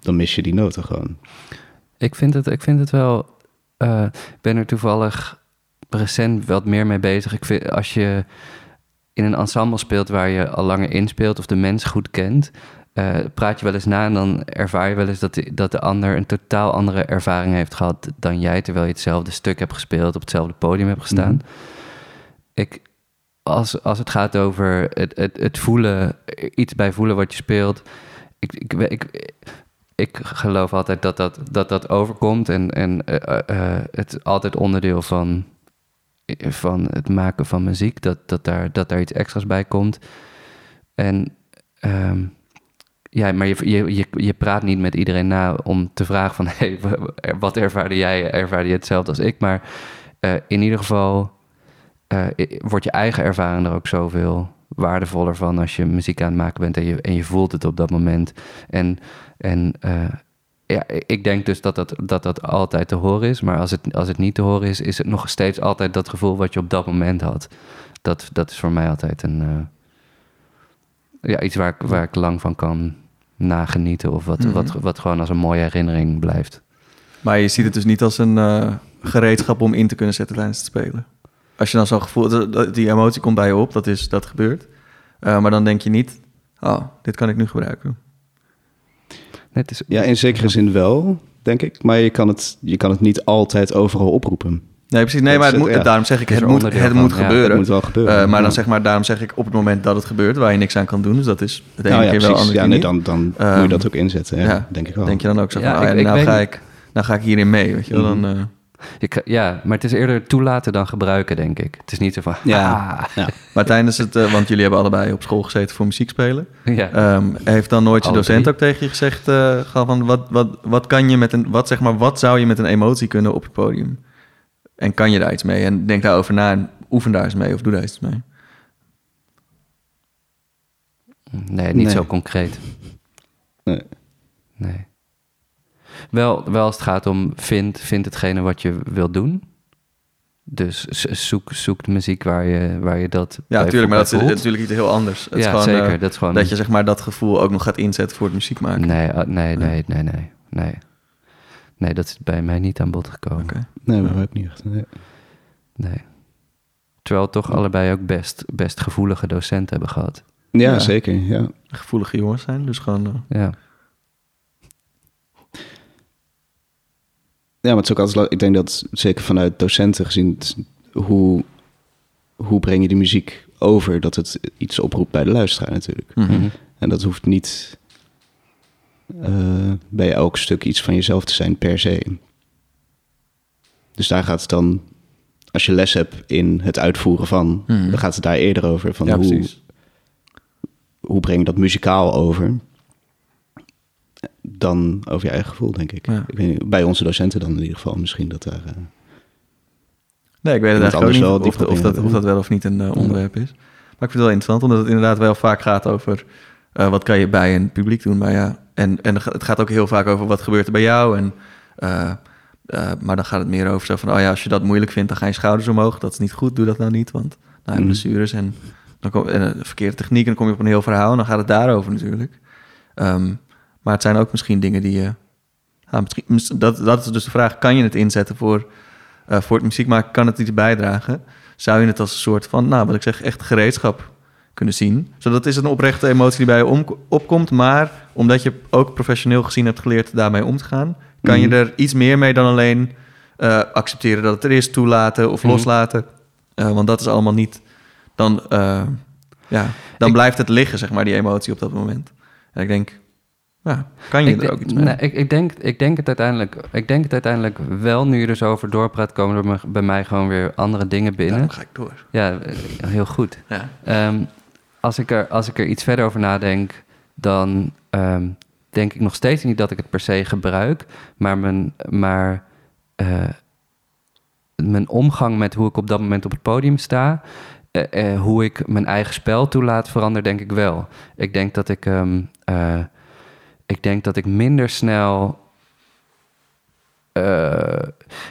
dan mis je die noten gewoon. Ik vind het, ik vind het wel. Uh, ben er toevallig recent wat meer mee bezig. Ik vind als je in een ensemble speelt waar je al langer inspeelt of de mens goed kent, uh, praat je wel eens na en dan ervaar je wel eens dat de, dat de ander een totaal andere ervaring heeft gehad dan jij, terwijl je hetzelfde stuk hebt gespeeld, op hetzelfde podium hebt gestaan. Mhm. Ik, als, als het gaat over het, het, het voelen, iets bij voelen wat je speelt. Ik, ik, ik, ik geloof altijd dat dat, dat, dat overkomt en, en uh, uh, het altijd onderdeel van, van het maken van muziek, dat, dat, daar, dat daar iets extra's bij komt. En um, ja, maar je, je, je, je praat niet met iedereen na om te vragen van hey, wat ervaarde jij? Ervaarde je hetzelfde als ik? Maar in ieder geval uh, wordt je eigen ervaring er ook zoveel waardevoller van als je muziek aan het maken bent en je, en je voelt het op dat moment. En, en uh, ja, ik denk dus dat dat, dat dat altijd te horen is, maar als het, als het niet te horen is, is het nog steeds altijd dat gevoel wat je op dat moment had. Dat, dat is voor mij altijd een, uh, ja, iets waar ik, waar ik lang van kan nagenieten of wat, mm -hmm. wat, wat gewoon als een mooie herinnering blijft. Maar je ziet het dus niet als een uh, gereedschap om in te kunnen zetten tijdens het spelen? Als je dan zo'n gevoel, die emotie komt bij je op, dat is dat gebeurt. Uh, maar dan denk je niet, oh, dit kan ik nu gebruiken. Nee, is... Ja, in zekere zin wel, denk ik. Maar je kan het, je kan het niet altijd overal oproepen. Nee, precies. Nee, maar het moet, ja. daarom zeg ik, het, moet, het moet gebeuren. het moet wel gebeuren. Uh, maar dan zeg maar, daarom zeg ik op het moment dat het gebeurt, waar je niks aan kan doen. Dus dat is het ene nou, ja, keer wel, andere ja, nee, dan, dan um, moet je ehm, dat ook inzetten. Ja, denk ik wel. Denk je dan ook zo van, ja, oh, ik, nou, ga ik, nou ga ik hierin mee, weet je wel. Dan, uh, ja, maar het is eerder toelaten dan gebruiken, denk ik. Het is niet zo van... Ja, ah. ja. maar tijdens het... Uh, want jullie hebben allebei op school gezeten voor muziek spelen. Ja. Um, heeft dan nooit je docent ook tegen je gezegd... Uh, van wat, wat, wat kan je met een... Wat, zeg maar, wat zou je met een emotie kunnen op je podium? En kan je daar iets mee? En denk daarover na en oefen daar eens mee of doe daar iets mee. Nee, niet zo concreet. Nee. Nee. Wel, wel als het gaat om vind, vind hetgene wat je wilt doen. Dus zoek, zoek de muziek waar je, waar je dat. Ja, natuurlijk, maar dat is natuurlijk iets heel anders. Het ja, gewoon, zeker. Uh, dat, is gewoon... dat je zeg maar dat gevoel ook nog gaat inzetten voor het muziek maken. Nee, uh, nee, nee, nee, nee, nee. Nee, dat is bij mij niet aan bod gekomen. Okay. Nee, maar ook niet echt. Nee. nee. Terwijl we toch allebei ook best, best gevoelige docenten hebben gehad. Ja, zeker. Ja. Gevoelige jongens zijn, dus gewoon... Ja. Ja, maar het is ook altijd... Ik denk dat zeker vanuit docenten gezien... Hoe, hoe breng je die muziek over dat het iets oproept bij de luisteraar natuurlijk. Mhm. En dat hoeft niet uh, bij elk stuk iets van jezelf te zijn per se. Dus daar gaat het dan, als je les hebt in het uitvoeren van, Mhm. dan gaat het daar eerder over. Van Ja, hoe, precies. hoe breng je dat muzikaal over? Dan over je eigen gevoel, denk ik. Ja. ik weet niet, bij onze docenten dan in ieder geval misschien dat daar... eh, Nee, ik weet het eigenlijk niet of, of, dat, of dat wel of niet een eh, onderwerp is. Maar ik vind het wel interessant, omdat het inderdaad wel vaak gaat over... eh, wat kan je bij een publiek doen? Maar ja, en, en het gaat ook heel vaak over wat gebeurt er bij jou. En, maar dan gaat het meer over zo van... oh ja, als je dat moeilijk vindt, dan ga je schouders omhoog. Dat is niet goed, doe dat nou niet, want nou, Mhm. blessures en, dan kom, en verkeerde techniek... en dan kom je op een heel verhaal en dan gaat het daarover natuurlijk. Ehm, maar het zijn ook misschien dingen die je... misschien, dat, dat is dus de vraag, kan je het inzetten voor, eh, voor het muziek maken? Kan het iets bijdragen? Zou je het als een soort van, nou wat ik zeg, echt gereedschap kunnen zien? Zodat is een oprechte emotie die bij je om, opkomt, maar omdat je ook professioneel gezien hebt geleerd daarmee om te gaan, kan je Mhm. er iets meer mee dan alleen eh, accepteren dat het er is, toelaten of Mhm. loslaten. Eh, want dat is allemaal niet, dan, ja, dan Ik- blijft het liggen, zeg maar, die emotie op dat moment. En ik denk, ja, kan je ik, er denk- ook iets mee? nee, ik, ik, denk, ik, denk het uiteindelijk, ik denk het uiteindelijk wel, nu je er zo over doorpraat, komen er me- bij mij gewoon weer andere dingen Ja, binnen. dan ga ik door. Ja, heel goed. Ja. Ehm, als, ik er, als ik er iets verder over nadenk, dan ehm, denk ik nog steeds niet dat ik het per se gebruik, maar mijn, maar, eh, mijn omgang met hoe ik op dat moment op het podium sta, eh, hoe ik mijn eigen spel toelaat, verandert denk ik wel. Ik denk dat ik, ehm, eh, ik denk dat ik minder snel eh,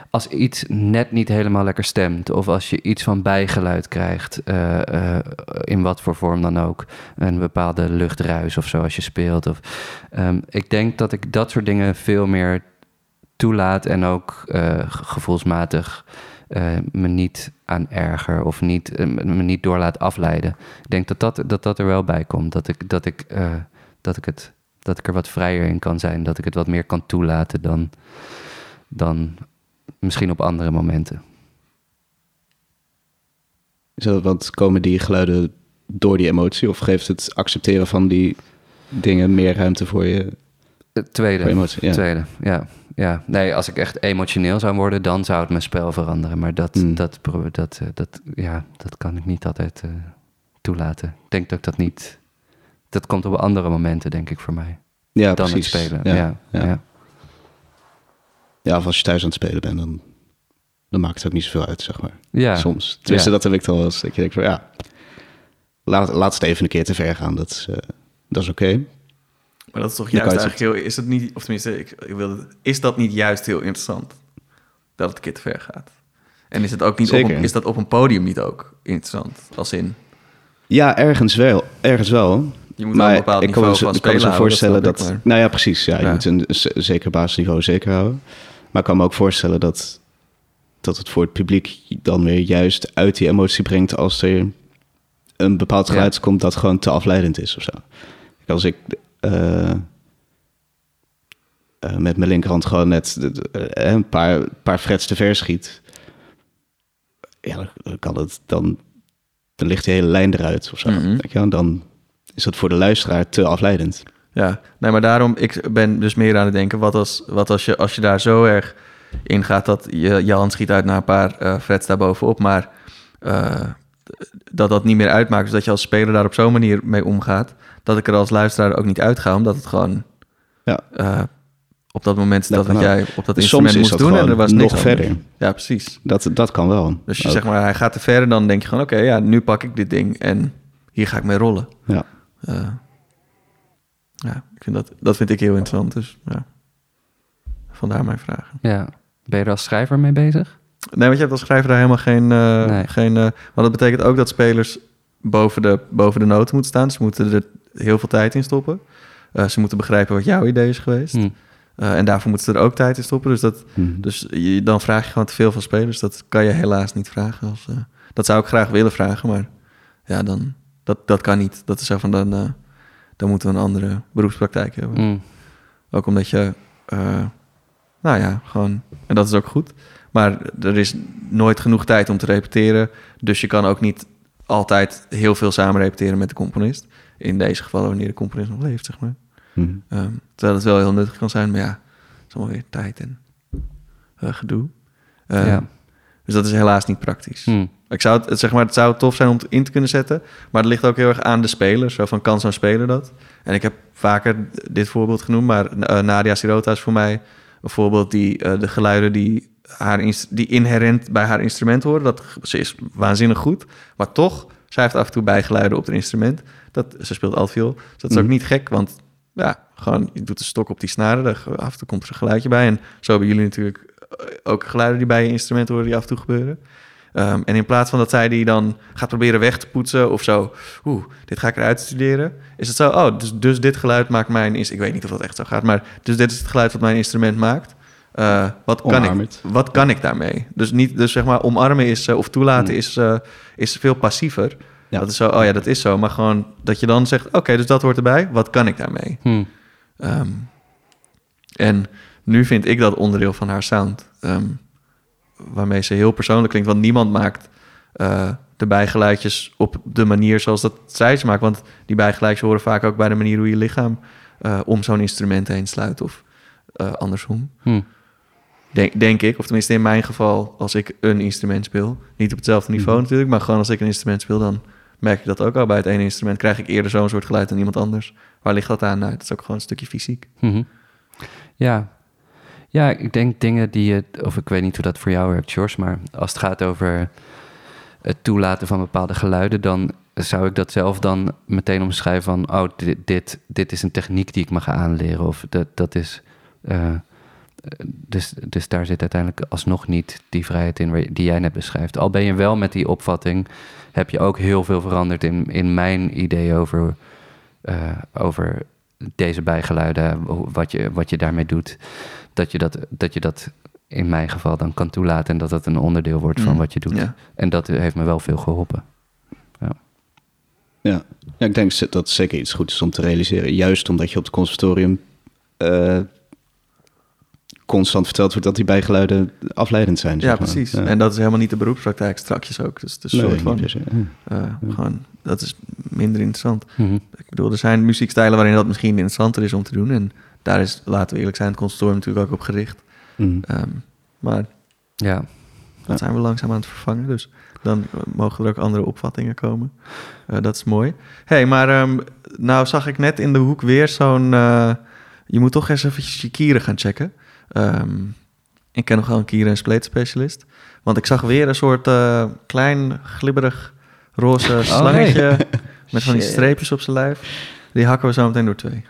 als iets net niet helemaal lekker stemt, of als je iets van bijgeluid krijgt, eh, eh, in wat voor vorm dan ook, een bepaalde luchtruis of zo als je speelt. Of, ehm, ik denk dat ik dat soort dingen veel meer toelaat en ook ge- gevoelsmatig me niet aan erger of niet, me niet door laat afleiden. Ik denk dat dat, dat, dat er wel bij komt, dat ik, dat, ik, dat, ik het, dat ik er wat vrijer in kan zijn, dat ik het wat meer kan toelaten dan dan misschien op andere momenten. Is dat, want komen die geluiden door die emotie? Of geeft het accepteren van die dingen meer ruimte voor je, Het tweede. voor je emotie? Ja. Tweede, ja. ja. Nee, als ik echt emotioneel zou worden, dan zou het mijn spel veranderen. Maar dat, Hmm. dat, dat, eh, dat, ja, dat kan ik niet altijd eh, toelaten. Ik denk dat ik dat niet... Dat komt op andere momenten, denk ik, voor mij. ja, dan precies. het spelen. Ja, Ja, ja. ja. Ja, of als je thuis aan het spelen bent, dan, dan maakt het ook niet zoveel uit, zeg maar. Ja. Soms. Tenminste, Ja. dat heb ik dan wel eens. Dat je denkt van, ja, laat, laat het even een keer te ver gaan. Dat is, eh, dat is oké. Maar dat is toch juist het eigenlijk heel... Is het niet... Of tenminste, ik, ik is dat niet juist heel interessant? Dat het een keer te ver gaat. En is, het ook niet op een, is dat op een podium niet ook interessant? Als in... Ja, ergens wel. Ergens wel. Je moet wel een bepaald ik kan niveau me ik kan me zo voorstellen dat... maar- nou ja, precies. Ja, je moet een zeker basisniveau zeker houden. Maar ik kan me ook voorstellen dat, dat het voor het publiek dan weer juist uit die emotie brengt... als er een bepaald Ja. geluid komt dat gewoon te afleidend is of zo. Kijk, Als ik eh, eh, met mijn linkerhand gewoon net eh, een paar, paar frets te ver schiet... Ja, dan- kan het dan... Dan ligt die hele lijn eruit of zo. Mhm. Je? Dan is dat voor de luisteraar te afleidend. Ja, nee, maar daarom, ik ben dus meer aan het denken, wat als, wat als, je, als je daar zo erg in gaat dat je, je hand schiet uit naar een paar eh frets daarbovenop, maar eh, dat dat niet meer uitmaakt, dus dat je als speler daar op zo'n manier mee omgaat, dat ik er als luisteraar ook niet uitga, omdat het gewoon Ja. eh, op dat moment Dat dat, ook. jij op dat Dus instrument moest dat doen en er was nog anders. verder. Ja, precies. Dat, dat kan wel. Dus je Ook. zeg maar, hij gaat te ver en dan denk je gewoon, oké, ja, nu pak ik dit ding en hier ga ik mee rollen. Ja. Eh, ja, ik vind dat, dat vind ik heel interessant. Dus ja, vandaar mijn vragen. ja. Ben je er als schrijver mee bezig? Nee, want je hebt als schrijver daar helemaal geen... eh Nee. geen eh, want dat betekent ook dat spelers boven de, boven de noten moeten staan. Ze moeten er heel veel tijd in stoppen. Ze moeten begrijpen wat jouw idee is geweest. Hm. Eh, en daarvoor moeten ze er ook tijd in stoppen. Dus, dat, Mhm. dus je, dan vraag je gewoon te veel van spelers. Dat kan je helaas niet vragen. Als, dat zou ik graag willen vragen, maar ja, dan dat, dat kan niet. Dat is zo van, dan, uh, dan moeten we een andere beroepspraktijk hebben. Mm. Ook omdat je, uh, nou ja, gewoon, en dat is ook goed. Maar er is nooit genoeg tijd om te repeteren. Dus je kan ook niet altijd heel veel samen repeteren met de componist. In deze gevallen wanneer de componist nog leeft, zeg maar. Mm. Um, terwijl het wel heel nuttig kan zijn, maar ja, het is allemaal weer tijd en uh, gedoe. Uh, ja. Dus dat is helaas niet praktisch. Mm. Ik zou het, zeg maar, het zou tof zijn om het in te kunnen zetten, maar het ligt ook heel erg aan de speler. Zo van, kan zo'n speler dat? En ik heb vaker dit voorbeeld genoemd, maar uh, Nadia Sirota is voor mij een voorbeeld die uh, de geluiden die, haar die inherent bij haar instrument horen, dat, ze is waanzinnig goed, maar toch, zij heeft af en toe bijgeluiden op het instrument. Dat, ze speelt altviool, dus dat is ook mm. niet gek, want ja, gewoon, je doet de stok op die snaren, daar, af en toe komt er een geluidje bij. En zo hebben jullie natuurlijk ook geluiden die bij je instrument horen die af en toe gebeuren. Um, en in plaats van dat zij die dan gaat proberen weg te poetsen of zo, oeh, dit ga ik eruit studeren, is het zo, oh, dus, dus dit geluid maakt mijn, ik weet niet of dat echt zo gaat, maar dus dit is het geluid wat mijn instrument maakt. Uh, wat, kan ik, wat kan ik daarmee? Dus, niet, dus zeg maar, omarmen is, uh, of toelaten hmm. is, uh, is veel passiever. Ja. Dat is zo, oh ja, dat is zo. Maar gewoon dat je dan zegt, oké, dus dat hoort erbij. Wat kan ik daarmee? Hmm. Um, en nu vind ik dat onderdeel van haar sound. Um, waarmee ze heel persoonlijk klinkt. Want niemand maakt uh, de bijgeluidjes op de manier zoals dat zij ze maakt. Want die bijgeluidjes horen vaak ook bij de manier hoe je lichaam uh, om zo'n instrument heen sluit. Of uh, andersom. Hmm. Denk, denk, ik, of tenminste in mijn geval, als ik een instrument speel. Niet op hetzelfde niveau hmm. natuurlijk, maar gewoon als ik een instrument speel, dan merk ik dat ook al. Bij het ene instrument krijg ik eerder zo'n soort geluid dan iemand anders. Waar ligt dat aan? Nou, dat is ook gewoon een stukje fysiek. Mm Ja, ja, ik denk dingen die je, of ik weet niet hoe dat voor jou werkt, George, maar als het gaat over het toelaten van bepaalde geluiden, dan zou ik dat zelf dan meteen omschrijven van, oh, dit, dit, dit is een techniek die ik me ga aanleren, of dat, dat is. Uh, dus, dus daar zit uiteindelijk alsnog niet die vrijheid in die jij net beschrijft. Al ben je wel met die opvatting, heb je ook heel veel veranderd in, in mijn idee over, uh, over deze bijgeluiden, wat je, wat je daarmee doet dat je dat, dat je dat in mijn geval dan kan toelaten en dat dat een onderdeel wordt van mm. wat je doet. En dat heeft me wel veel geholpen. Ja. Ja. ja, ik denk dat het zeker iets goed is om te realiseren. Juist omdat je op het conservatorium uh, constant verteld wordt dat die bijgeluiden afleidend zijn. Ja, precies. En dat is helemaal niet de beroepspraktijk strakjes ook. Dus het is nee, soort van, dus, uh, gewoon, dat is minder interessant. Mhm. Ik bedoel, er zijn muziekstijlen waarin dat misschien interessanter is om te doen. En daar is, laten we eerlijk zijn, het conservatorium natuurlijk ook op gericht. Mm. Um, maar ja. dat zijn we langzaam aan het vervangen. Dus dan mogen er ook andere opvattingen komen. Uh, dat is mooi. hey, maar um, nou zag ik net in de hoek weer zo'n... Uh, je moet toch eens eventjes je kieren gaan checken. Um, ik ken nog wel een kieren- en spleetspecialist. Want ik zag weer een soort uh, klein, glibberig, roze oh, slangetje... Oh, met van die streepjes op zijn lijf. Die hakken we zo meteen door twee.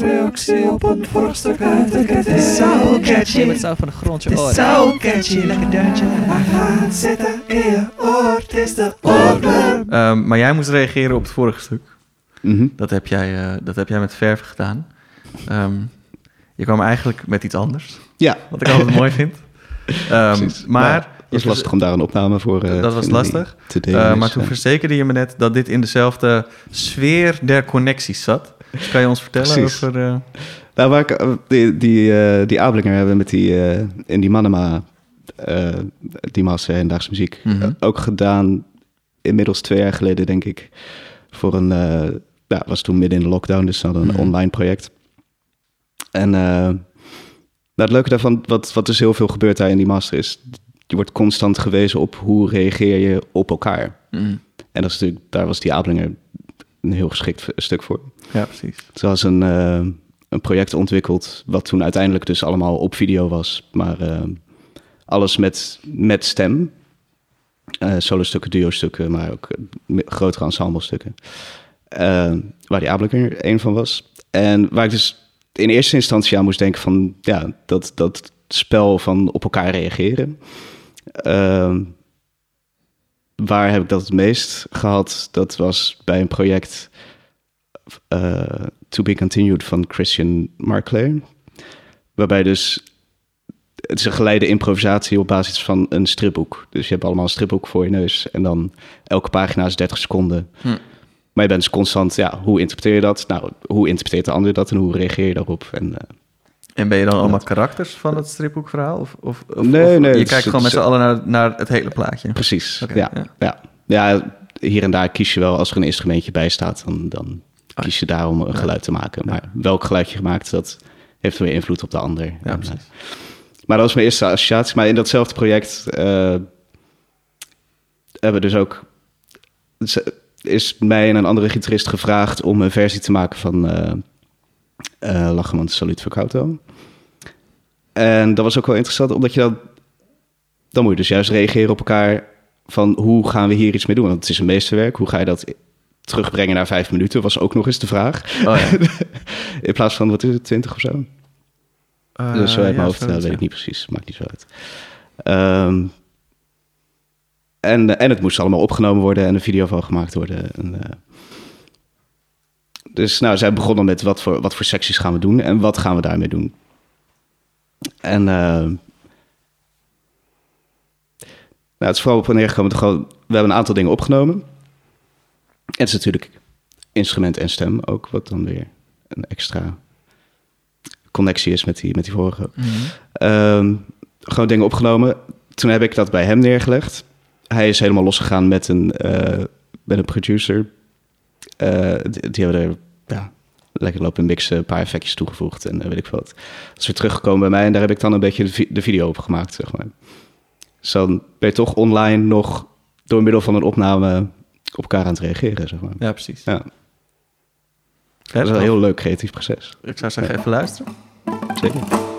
Reactie op een vorige stuk uit de Het is zo catchy. Met zo van de grond je oor. Zo catchy. Lekker deuntje. Maar ga zitten in je oor. Het is de oorworm. Um, maar jij moest reageren op het vorige stuk. Mm -hmm. dat, heb jij, uh, dat heb jij met verf gedaan. Um, je kwam eigenlijk met iets anders. Ja. Wat ik altijd mooi vind. Um, maar het was lastig om daar een opname voor uh, Dat was lastig. Te delen, uh, maar toen verzekerde je me net dat dit in dezelfde sfeer der connecties zat. Dus kan je ons vertellen over... Uh... Nou, waar ik, die, die, die Ablinger hebben met die, in die Manama, die master en Daagse muziek, mm -hmm. ook gedaan inmiddels twee jaar geleden, denk ik, voor een... ja, was toen midden in de lockdown, dus ze hadden een mm -hmm. online project. En... Nou, het leuke daarvan, wat, wat dus heel veel gebeurt daar in die master, is je wordt constant gewezen op hoe reageer je op elkaar. Mm. En dat is natuurlijk, daar was die Ablinger een heel geschikt stuk voor. Ja, precies. Ze was een, uh, een project ontwikkeld, wat toen uiteindelijk dus allemaal op video was, maar uh, alles met, met stem. Uh, solo-stukken, duo-stukken, maar ook grotere ensemble-stukken. waar die Ablinger een van was. En waar ik dus in eerste instantie aan moest denken van, ja, dat, dat spel van op elkaar reageren. Uh, waar heb ik dat het meest gehad? Dat was bij een project uh, To Be Continued van Christian Marclay. Waarbij dus het is een geleide improvisatie op basis van een stripboek. Dus je hebt allemaal een stripboek voor je neus. En dan elke pagina is 30 seconden. Hm. Maar je bent dus constant, ja, hoe interpreteer je dat? Nou, hoe interpreteert de ander dat en hoe reageer je daarop? En, uh, en ben je dan allemaal karakters van het stripboekverhaal? Of, of, of nee, nee. Je kijkt gewoon met z'n allen naar, naar het hele plaatje? Precies, ja, ja. ja. hier en daar kies je wel, als er een instrumentje bij staat, dan, dan ah, kies je daar om een geluid te maken. Maar welk geluid je gemaakt, dat heeft weer invloed op de ander. Ja, precies. Maar dat was mijn eerste associatie. Maar in datzelfde project uh, hebben we dus ook... is mij en een andere gitarist gevraagd om een versie te maken van... Uh, uh, Lachemand Salut Verkauto. En dat was ook wel interessant, omdat je dan... Dan moet je dus juist reageren op elkaar van hoe gaan we hier iets mee doen? Want het is een meesterwerk, hoe ga je dat terugbrengen naar vijf minuten? Was ook nog eens de vraag. Oh ja. In plaats van, wat is het, twintig of zo? Uh, dus zo uit mijn hoofd, weet ik niet precies. Maakt niet zo uit. Um, en, en het moest allemaal opgenomen worden en een video van gemaakt worden. En, uh, dus nou, zij begonnen met wat voor, wat voor secties gaan we doen en wat gaan we daarmee doen. En uh, nou, het is vooral op neergekomen. We hebben een aantal dingen opgenomen. En het is natuurlijk instrument en stem ook, wat dan weer een extra connectie is met die, met die vorige. Mm gewoon dingen opgenomen. Toen heb ik dat bij hem neergelegd. Hij is helemaal losgegaan met een, uh, met een producer. Uh, die, hebben er ja, lekker lopen mixen, een paar effectjes toegevoegd en uh, weet ik wat. Dat is weer teruggekomen bij mij en daar heb ik dan een beetje de, de video op gemaakt, zeg maar. Dus dan ben je toch online nog door middel van een opname op elkaar aan het reageren, zeg maar. Ja, precies. Ja. Dat is een heel leuk creatief proces. Ik zou zeggen, even luisteren. Zeker.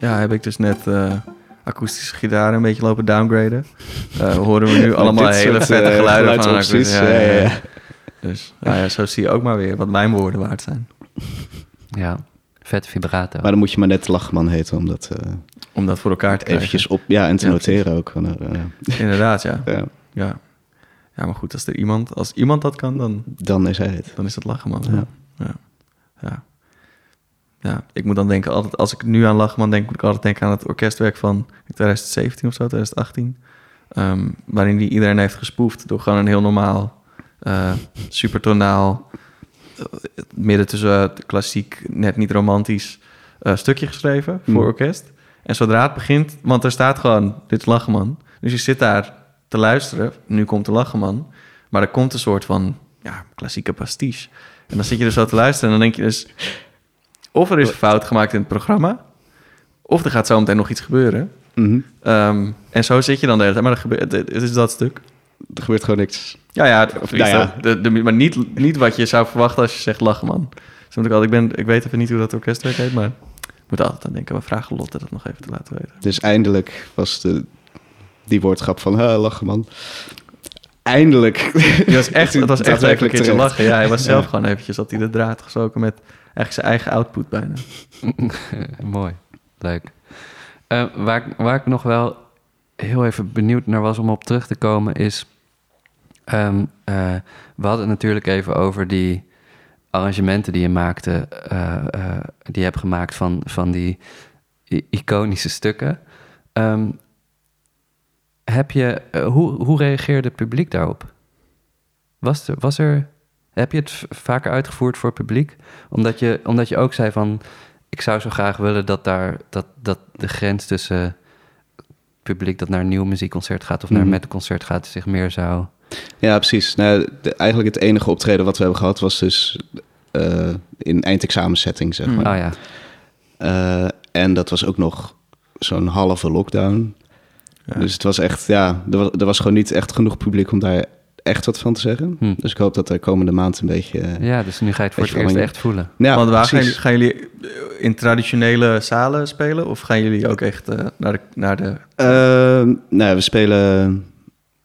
Ja, heb ik dus net uh, akoestische gitaar een beetje lopen downgraden. Uh, horen we nu allemaal hele vette uh, geluiden van akoestische. Ja, ja, ja. Dus nou ja, zo zie je ook maar weer wat mijn woorden waard zijn. Ja, vet vibrato. Maar dan moet je maar net Lachman heten om dat... om dat voor elkaar te krijgen. Eventjes op, ja, en te noteren ook. Inderdaad, ja. ja. ja. Ja, maar goed, als er iemand, als iemand dat kan, dan... Dan is hij het. Dan is dat Lachman. Ja. ja. Ja ik moet dan denken, altijd, als ik nu aan Lachman denk, moet ik altijd denken aan het orkestwerk van 2017 of zo, 2018. Ehm, waarin die iedereen heeft gespoefd door gewoon een heel normaal, uh, supertonaal, uh, midden tussen klassiek, net niet romantisch uh, stukje geschreven voor mm. orkest. En zodra het begint, want er staat gewoon, dit is Lachman. Dus je zit daar te luisteren, nu komt de Lachman. Maar er komt een soort van, ja, klassieke pastiche. En dan zit je dus zo te luisteren en dan denk je dus of er is fout gemaakt in het programma, of er gaat zo meteen nog iets gebeuren. Mhm. Ehm, en zo zit je dan de hele tijd. Maar er gebeurt, het is dat stuk. Er gebeurt gewoon niks. Ja, ja, of, nou ja. De, de, maar niet, niet wat je zou verwachten als je zegt lachen, man. Dus moet ik, altijd, ik, ben, ik weet even niet hoe dat orkestwerk heet, maar ik moet altijd aan denken. We vragen Lotte dat nog even te laten weten. Dus eindelijk was de, die woordgrap van lachen, man. Eindelijk. Het was echt, het was echt een keertje lachen. Ja, hij was zelf gewoon eventjes, had hij de draad gezogen met eigenlijk zijn eigen output bijna. Mooi, leuk. Uh, waar, waar ik nog wel heel even benieuwd naar was om op terug te komen, is. Um, uh, we hadden het natuurlijk even over die arrangementen die je maakte, uh, die je hebt gemaakt van, van die iconische stukken. Um, heb je, hoe, hoe reageerde het publiek daarop? Was er, was er heb je het vaker uitgevoerd voor het publiek? Omdat je, omdat je ook zei van... ik zou zo graag willen dat daar dat, dat de grens tussen publiek dat naar een nieuw muziekconcert gaat of naar een mhm. concert gaat, zich meer zou. Ja, precies. Nou, eigenlijk het enige optreden wat we hebben gehad was dus uh, in eindexamensetting, zeg maar. Oh ja. Uh, en dat was ook nog zo'n halve lockdown. Dus het was echt, ja, er was, er was gewoon niet echt genoeg publiek om daar echt wat van te zeggen. Hm. Dus ik hoop dat de komende maand een beetje... Ja, dus nu ga je het voor het eerst echt voelen. Ja, Want waar gaan, gaan, jullie eh, in traditionele zalen spelen? Of gaan jullie ook echt uh, naar de... Naar de... Uh, nou, we spelen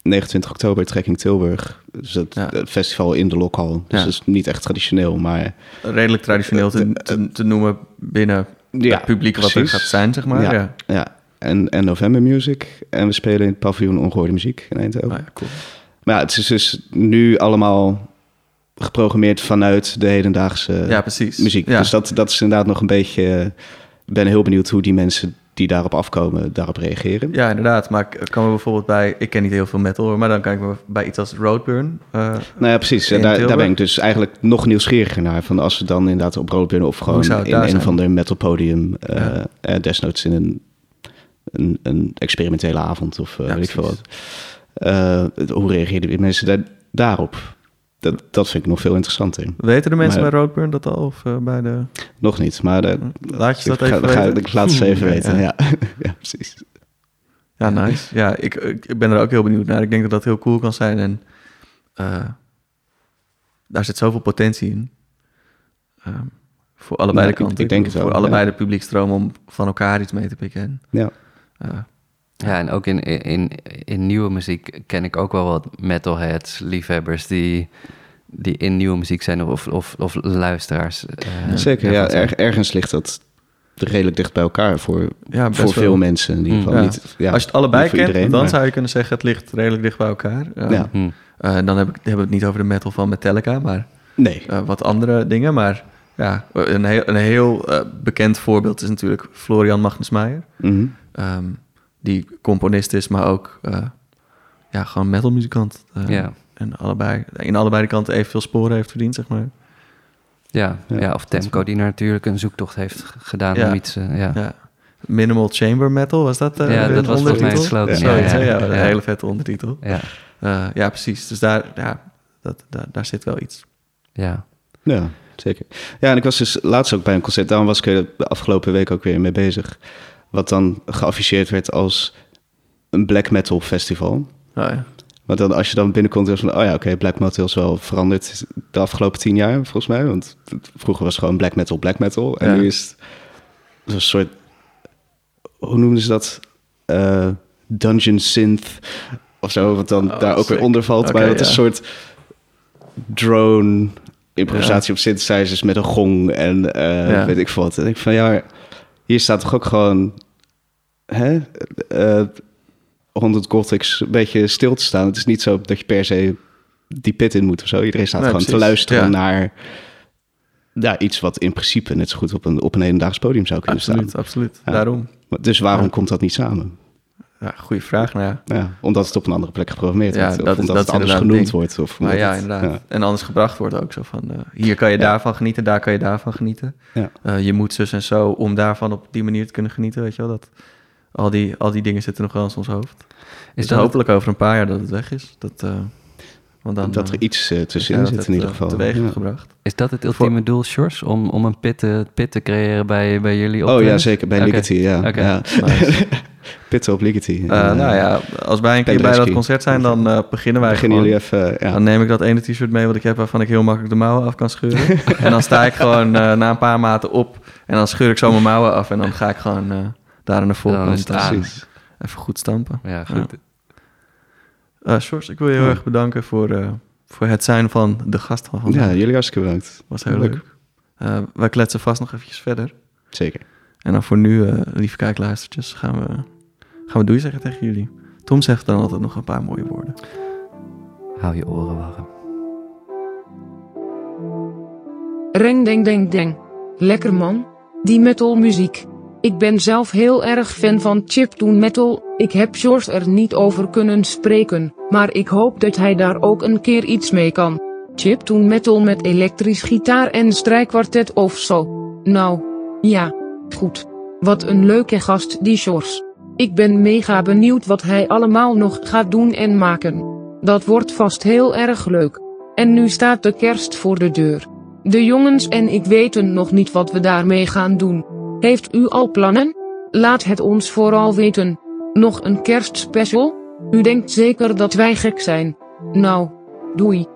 29 oktober Trekking Tilburg. Dus het, festival in de lokhal. Dus ja. is niet echt traditioneel, maar... Redelijk traditioneel te, te, te noemen binnen ja, het publiek wat er gaat zijn, zeg maar. Ja, ja. En, en November Music. En we spelen in het paviljoen Ongehoorde Muziek in Eindhoven. Oh ja, cool. Maar ja, het is dus nu allemaal geprogrammeerd vanuit de hedendaagse ja, precies. muziek. Ja. Dus dat, dat is inderdaad nog een beetje... Ik ben heel benieuwd hoe die mensen die daarop afkomen, daarop reageren. Ja, inderdaad. Maar ik kan me bijvoorbeeld bij... Ik ken niet heel veel metal, maar dan kan ik me bij iets als Roadburn... Uh, nou ja, precies. En daar, daar ben ik dus eigenlijk nog nieuwsgieriger naar. Van als we dan inderdaad op Roadburn of gewoon in een of ander metal podium... Uh, ja. desnoods in een, een, een experimentele avond of uh, weet ik veel wat. Hoe reageerden die mensen daar, daarop? Dat, dat vind ik nog veel interessanter. Weten de mensen bij Roadburn dat al? Of uh, bij de... Nog niet, maar... De, laat je dat even ga, weten? ik laat ze even weten, ja. ja. precies. Ja, nice. Ja, ik, ik ben er ook heel benieuwd naar. Ik denk dat dat heel cool kan zijn. En uh, daar zit zoveel potentie in. Um, voor allebei de kanten. Ik, denk het Voor allebei de publiekstroom om van elkaar iets mee te pikken. Ja. Uh, ja, en ook in, in, in nieuwe muziek ken ik ook wel wat metalheads, liefhebbers die, die in nieuwe muziek zijn of, of, of luisteraars. Uh, Zeker, ja, ergens ligt dat redelijk dicht bij elkaar voor, ja, voor veel mensen in ieder geval. Mm. ja. Niet, ja, Als je het allebei kent, iedereen, dan zou je kunnen zeggen het ligt redelijk dicht bij elkaar. Uh, ja. Uh, dan heb ik, hebben we het niet over de metal van Metallica, maar nee. wat andere dingen. Maar ja, een heel, een heel bekend voorbeeld is natuurlijk Florian Magnus Mm die componist is, maar ook uh, ja, gewoon metalmuzikant. Uh, ja. En allebei, in allebei de kanten evenveel sporen heeft verdiend, zeg maar. Ja, ja, of Temco, die natuurlijk een zoektocht heeft gedaan ja. om iets... Uh, ja. ja. Minimal Chamber Metal, was dat uh, Ja, dat was volgens mij slogan. Ja, ja, ja, een hele vette ondertitel. Ja, uh, ja precies. Dus daar, ja, dat, daar, daar zit wel iets. Ja. Ja, zeker. Ja, en ik was dus laatst ook bij een concert. Daarom was ik er de afgelopen week ook weer mee bezig. Wat dan geafficheerd werd als een black metal festival. Oh ja. Want dan, als je dan binnenkomt, is van, oh ja, oké, black metal is wel veranderd de afgelopen tien jaar, volgens mij. Want vroeger was het gewoon black metal, black metal. En nu is het een soort, hoe noemen ze dat? Uh, dungeon synth of zo, wat dan oh, daar ook weer onder valt. maar het is een soort drone improvisatie op synthesizers met een gong en uh, weet ik veel wat. En ik van, ja, hier staat toch ook gewoon hè, uh, 100 Gothics een beetje stil te staan. Het is niet zo dat je per se die pit in moet of zo. Iedereen staat gewoon te luisteren naar ja, iets wat in principe net zo goed op een, op een hedendaags podium zou kunnen absoluut, staan. Absoluut, Daarom. Dus waarom komt dat niet samen? Ja, goede vraag. Nou ja. omdat het op een andere plek geprogrammeerd wordt. of omdat het anders genoemd wordt. Of maar ja, inderdaad. En anders gebracht wordt ook zo van... Uh, hier kan je daarvan genieten, daar kan je daarvan genieten. Uh, je moet zus en zo om daarvan op die manier te kunnen genieten. Weet je wel, dat, al, die, al die dingen zitten nog wel in ons hoofd. Is dus hopelijk over een paar jaar dat het weg is. Dat, uh, want dan, dat er iets tussenin zit in ieder geval. Teweeg ja. gebracht. Is dat het ultieme doel, Shores? Om, om een pit te, pit te creëren bij, bij jullie Oh ja, zeker. Bij okay. ja. Okay. ja. Nice. Pitten op Ligety. Uh, nou ja, als wij een keer bij dat concert zijn, dan uh, beginnen wij Beginnen jullie even, ja. Dan neem ik dat ene t-shirt mee wat ik heb, waarvan ik heel makkelijk de mouwen af kan scheuren. en dan sta ik gewoon uh, na een paar maten op en dan scheur ik zo mijn mouwen af en dan ga ik gewoon daar aan de voorkant staan. Even goed stampen. Ja, goed. Ja. Sjors, ik wil je heel erg bedanken voor, voor het zijn van de gast van vandaag. Ja, jullie hartstikke bedankt. Was heel leuk. leuk. wij kletsen vast nog eventjes verder. Zeker. En dan voor nu, lieve kijkluistertjes, gaan we gaan we doei zeggen tegen jullie. Tom zegt dan altijd nog een paar mooie woorden. Hou je oren warm. Reng deng deng deng. Lekker man. Die metal muziek. Ik ben zelf heel erg fan van chiptune metal. Ik heb George er niet over kunnen spreken, maar ik hoop dat hij daar ook een keer iets mee kan. Chiptune metal met elektrisch gitaar en strijkkwartet of zo. Nou, Ja, goed. Wat een leuke gast die Sjors. Ik ben mega benieuwd wat hij allemaal nog gaat doen en maken. Dat wordt vast heel erg leuk. En nu staat de kerst voor de deur. De jongens en ik weten nog niet wat we daarmee gaan doen. Heeft u al plannen? Laat het ons vooral weten. Nog een kerstspecial? U denkt zeker dat wij gek zijn. Nou, doei.